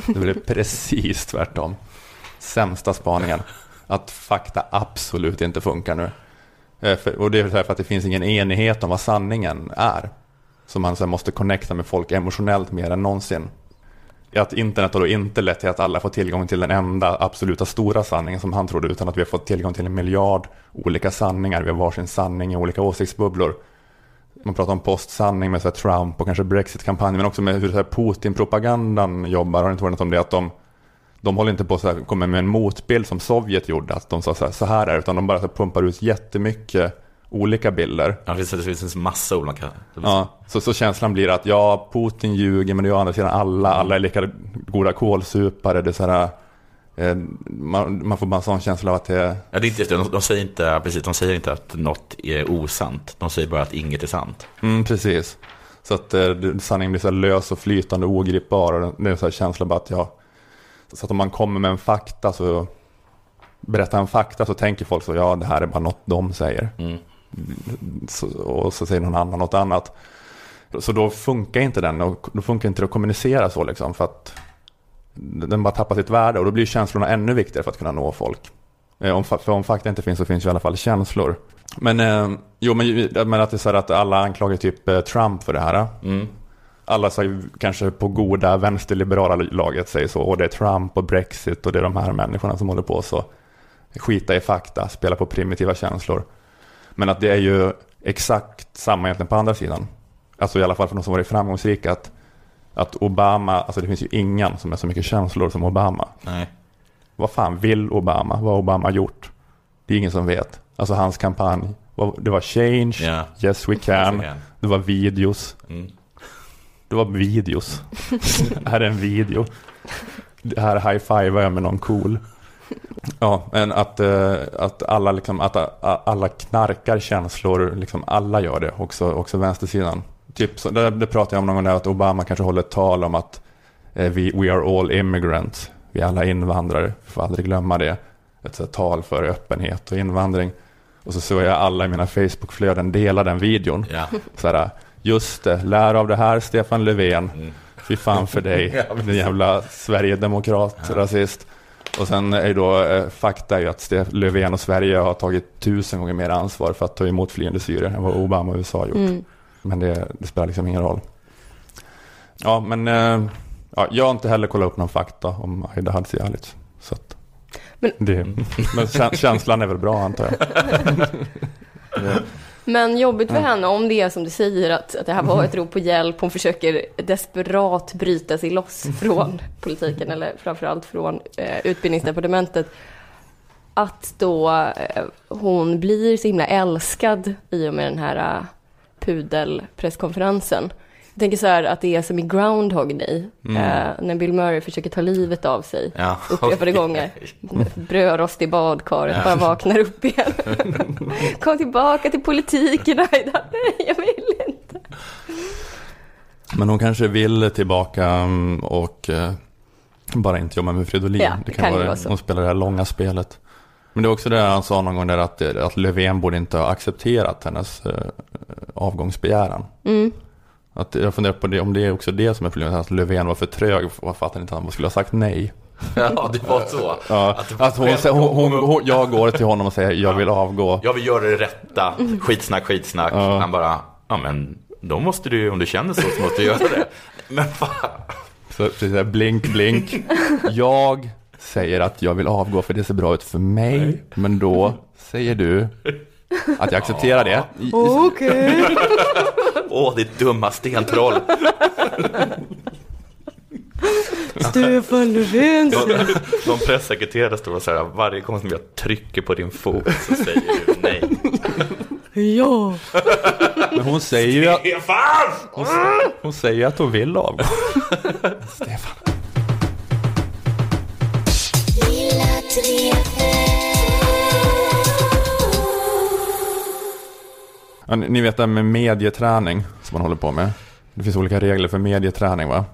Det blev precis tvärtom. Sämsta spaningen. Att fakta absolut inte funkar nu. Eh, för- Och det är för att det finns ingen enighet om vad sanningen är. Så man så måste connecta med folk emotionellt mer än någonsin. Att internet har då inte lett till att alla får tillgång till den enda absoluta stora sanningen som han trodde, utan att vi har fått tillgång till en miljard olika sanningar. Vi har varsin sanning i olika åsiktsbubblor. Man pratar om postsanning med så här Trump och kanske Brexit-kampanjen, men också med hur Putin-propagandan jobbar. Har ni inte hört något om det? Att de, de håller inte på att komma med en motbild som Sovjet gjorde, att de sa så här, så här är utan de bara så pumpar ut jättemycket olika bilder. Ja, det finns, det finns en massa olika. Ja, så, så känslan blir att ja, Putin ljuger, men det är å andra sidan alla, alla är lika goda kålsupare. Det är så här, eh, man, man får bara en sån känsla av att det Ja, det är inte, de, de, säger inte, precis, de säger inte att något är osant. De säger bara att inget är sant. Mm, precis. Så att eh, sanningen blir så lös och flytande och ogripbar. Och det är så här känsla bara att ja, så att om man kommer med en fakta så berättar en fakta så tänker folk så ja, det här är bara något de säger. Mm. Så, och så säger någon annan något annat. Så då funkar inte den och då funkar inte det att kommunicera så liksom för att den bara tappar sitt värde och då blir känslorna ännu viktigare för att kunna nå folk. Eh, Om, för om fakta inte finns så finns ju i alla fall känslor. Men, eh, jo, men, men att det är så här att alla anklagar typ eh, Trump för det här. Mm. Alla säger kanske på goda vänsterliberala laget säger så. Och det är Trump och Brexit och det är de här människorna som håller på så. Skita i fakta, spela på primitiva känslor. Men att det är ju exakt samma egentligen på andra sidan. Alltså i alla fall för de som varit framgångsrika. Att, att Obama, alltså det finns ju ingen som har så mycket känslor som Obama. Nej. Vad fan vill Obama? Vad har Obama gjort? Det är ingen som vet. Alltså hans kampanj. Det var change, Ja. yes we can. we can. Det var videos. Mm. Det var videos. det [laughs] här är en video. Det här high-fivar jag med någon cool. Ja, men att, eh, att, alla, liksom, att a- alla knarkar känslor, liksom alla gör det, också, också vänstersidan. Typ, så, det, det pratade jag om någon gång där, att Obama kanske håller ett tal om att eh, we, we are all immigrants, vi är alla invandrare, vi får aldrig glömma det. Ett så tal för öppenhet och invandring. Och så såg jag alla i mina Facebook-flöden dela den videon. Ja. Så här, just det, lär av det här Stefan Löfven. Fy fan för dig, [laughs] din jävla Sverigedemokrat, rasist. Och sen är ju då eh, fakta är ju att Stef- Löfven och Sverige har tagit tusen gånger mer ansvar för att ta emot flyende syrier än vad Obama och USA har gjort. Mm. Men det, det spelar liksom ingen roll. Ja, men eh, ja, jag har inte heller kollat upp någon fakta om Aida Hadzialic. Så att Men- det, [laughs] men kä- känslan är väl bra antar jag. [laughs] Men jobbigt för henne om det är som du säger att, att det här var ett [laughs] rop på hjälp. Hon försöker desperat bryta sig loss från politiken eller framförallt från eh, utbildningsdepartementet. Att då eh, hon blir så himla älskad i och med den här eh, pudelpresskonferensen. Jag tänker så här att det är som i Groundhog Day. Mm. Eh, när Bill Murray försöker ta livet av sig Ja. upprepade gånger. Brödrost i badkaret, bara vaknar upp igen. [laughs] Kom tillbaka till politiken Aida. Nej, jag vill inte. Men hon kanske vill tillbaka mm, och eh, bara inte jobba med Fridolin. Ja, det kan ju vara så. Hon spelar det här långa spelet. Men det är också det han sa någon gång där att, att Löfven borde inte ha accepterat hennes eh, avgångsbegäran. Mm. Att jag funderar på det, om det är också det som är problemet, att Löfven var för trög för att han inte han skulle ha sagt nej. Ja, det var så. Ja, Att att hon, hon, hon, hon, jag går till honom och säger jag vill avgå. Jag vill göra det rätta. Skitsnack, skitsnack. Ja. Han bara, ja men då måste du, om du känner så, så måste du göra det. [laughs] Men fan. Så precis där, blink, blink. Jag säger att jag vill avgå för det ser bra ut för mig. Men då säger du att jag accepterar det. Okej. Åh, ditt dumma stentroll. Stefan Löfven. De, de pressekreterare står och här, varje gång som jag trycker på din fot så säger du nej. Ja. Men hon säger ju att Stefan! hon, hon säger att hon vill avgå. Ja, ni vet det här med medieträning som man håller på med. Det finns olika regler för medieträning va?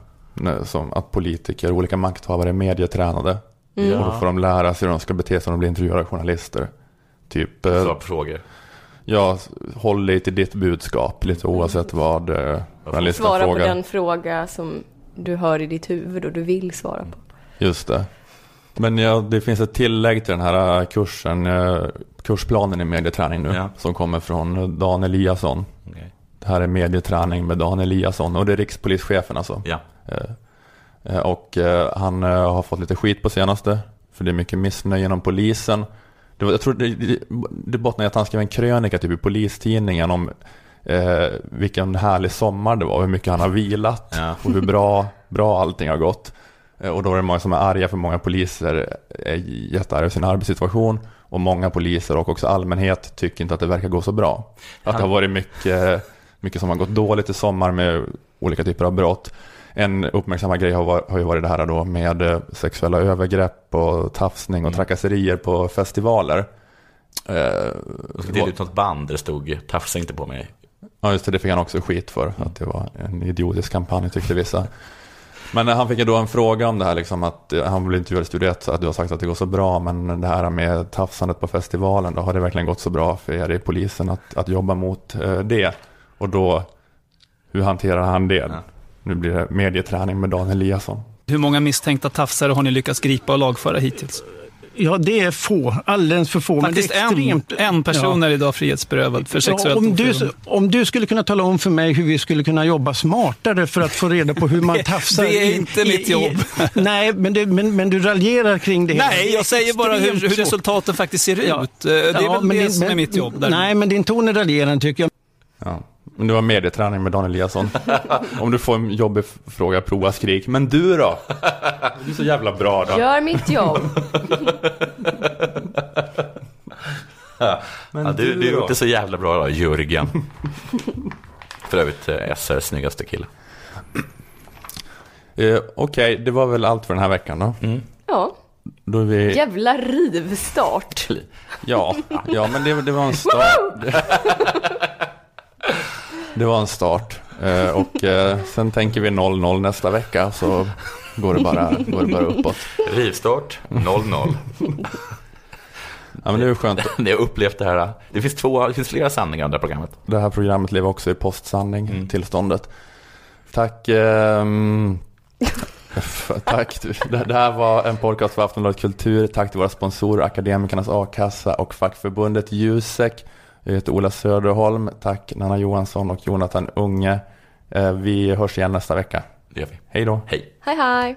Som att politiker och olika makthavare är medietränade. Mm. Och då får de lära sig hur de ska bete sig när de blir intervjuade av journalister. Typ, eh, Svara på frågor. ja, håll dig till ditt budskap lite oavsett vad eh, journalisten Svara på frågar. den fråga som du hör i ditt huvud och du vill svara på. Just det. Men ja, det finns ett tillägg till den här eh, kursen, kursplanen i medieträning nu, Ja. som kommer från Dan Eliasson. Okej. Det här är medieträning med Dan Eliasson och det är rikspolischefen alltså. Ja. Eh, eh, Och eh, han har fått lite skit på senaste, för det är mycket missnöje inom polisen. Det var, jag tror det, det, det bottnar i att han skrev en krönika typ i Polistidningen om eh, vilken härlig sommar det var, hur mycket han har vilat Ja. och hur bra, bra allting har gått. Eh, Och då är det många som är arga för många poliser är jättearga över sin arbetssituation. Och många poliser och också allmänhet tycker inte att det verkar gå så bra. Att det har varit mycket, mycket som har gått dåligt i sommar med olika typer av brott. En uppmärksammad grej har, har ju varit det här då med eh, sexuella övergrepp och tafsning och trakasserier på festivaler. Och så delade ut något band där det stod tafsa inte på mig. Ja, just det. Det fick han också skit för. Att det var en idiotisk kampanj tyckte vissa. Men han fick ju då en fråga om det här, liksom att eh, han blev intervjuad i Studio 1, att du har sagt att det går så bra, men det här med tafsandet på festivalen, då har det verkligen gått så bra för er i polisen att, att jobba mot eh, det? Och då, hur hanterar han det? Nu blir det medieträning med Dan Eliasson. Hur många misstänkta tafsare har ni lyckats gripa och lagföra hittills? Ja, det är få. Alldeles för få. men Faktiskt det är extremt... en, en person Ja. är idag frihetsberövad för sexuellt Ja, om, du, om du skulle kunna tala om för mig hur vi skulle kunna jobba smartare för att få reda på hur man tafsar. [laughs] det är i- inte i- mitt jobb. I, [laughs] nej, men, det, men, men du raljerar kring det. hela. Nej, jag säger bara hur, hur resultaten faktiskt ser Ja. ut. Eh, Det är Ja, väl men det din- som är men- mitt jobb. däremot. Nej, men din ton är raljerande tycker jag. Ja. Men det var medieträning med Dan Eliasson. [laughs] om du får en jobbig fråga, prova skrik. Men du då? Du är så jävla bra då. Gör mitt jobb. Men [laughs] ja, du, du du är inte så jävla bra då, Jörgen. [laughs] För övrigt eh, SRs snyggaste kille. Eh, Okej, det var väl allt för den här veckan då. Ja, Då är vi... jävla rivstart. Ja, ja men det, det var en start. Det var en start. Eh, och eh, sen tänker vi 0-0 nästa vecka så går det bara, går det bara uppåt. Rivstart 0-0. Ja, men det är skönt. [laughs] Ni har upplevt det här. Det finns, två, det finns flera sanningar i det här programmet. Det här programmet lever också i postsanning, tillståndet. Tack ehm, Tack. Det det här var en podcast för Aftonbladet Kultur. Tack till våra sponsorer Akademikernas A-kassa och fackförbundet Jusek. Jag heter Ola Söderholm. Tack Nanna Johansson och Jonathan Unge. Eh, vi hörs igen nästa vecka. Det gör vi. Hej då. Hej. Hej hej.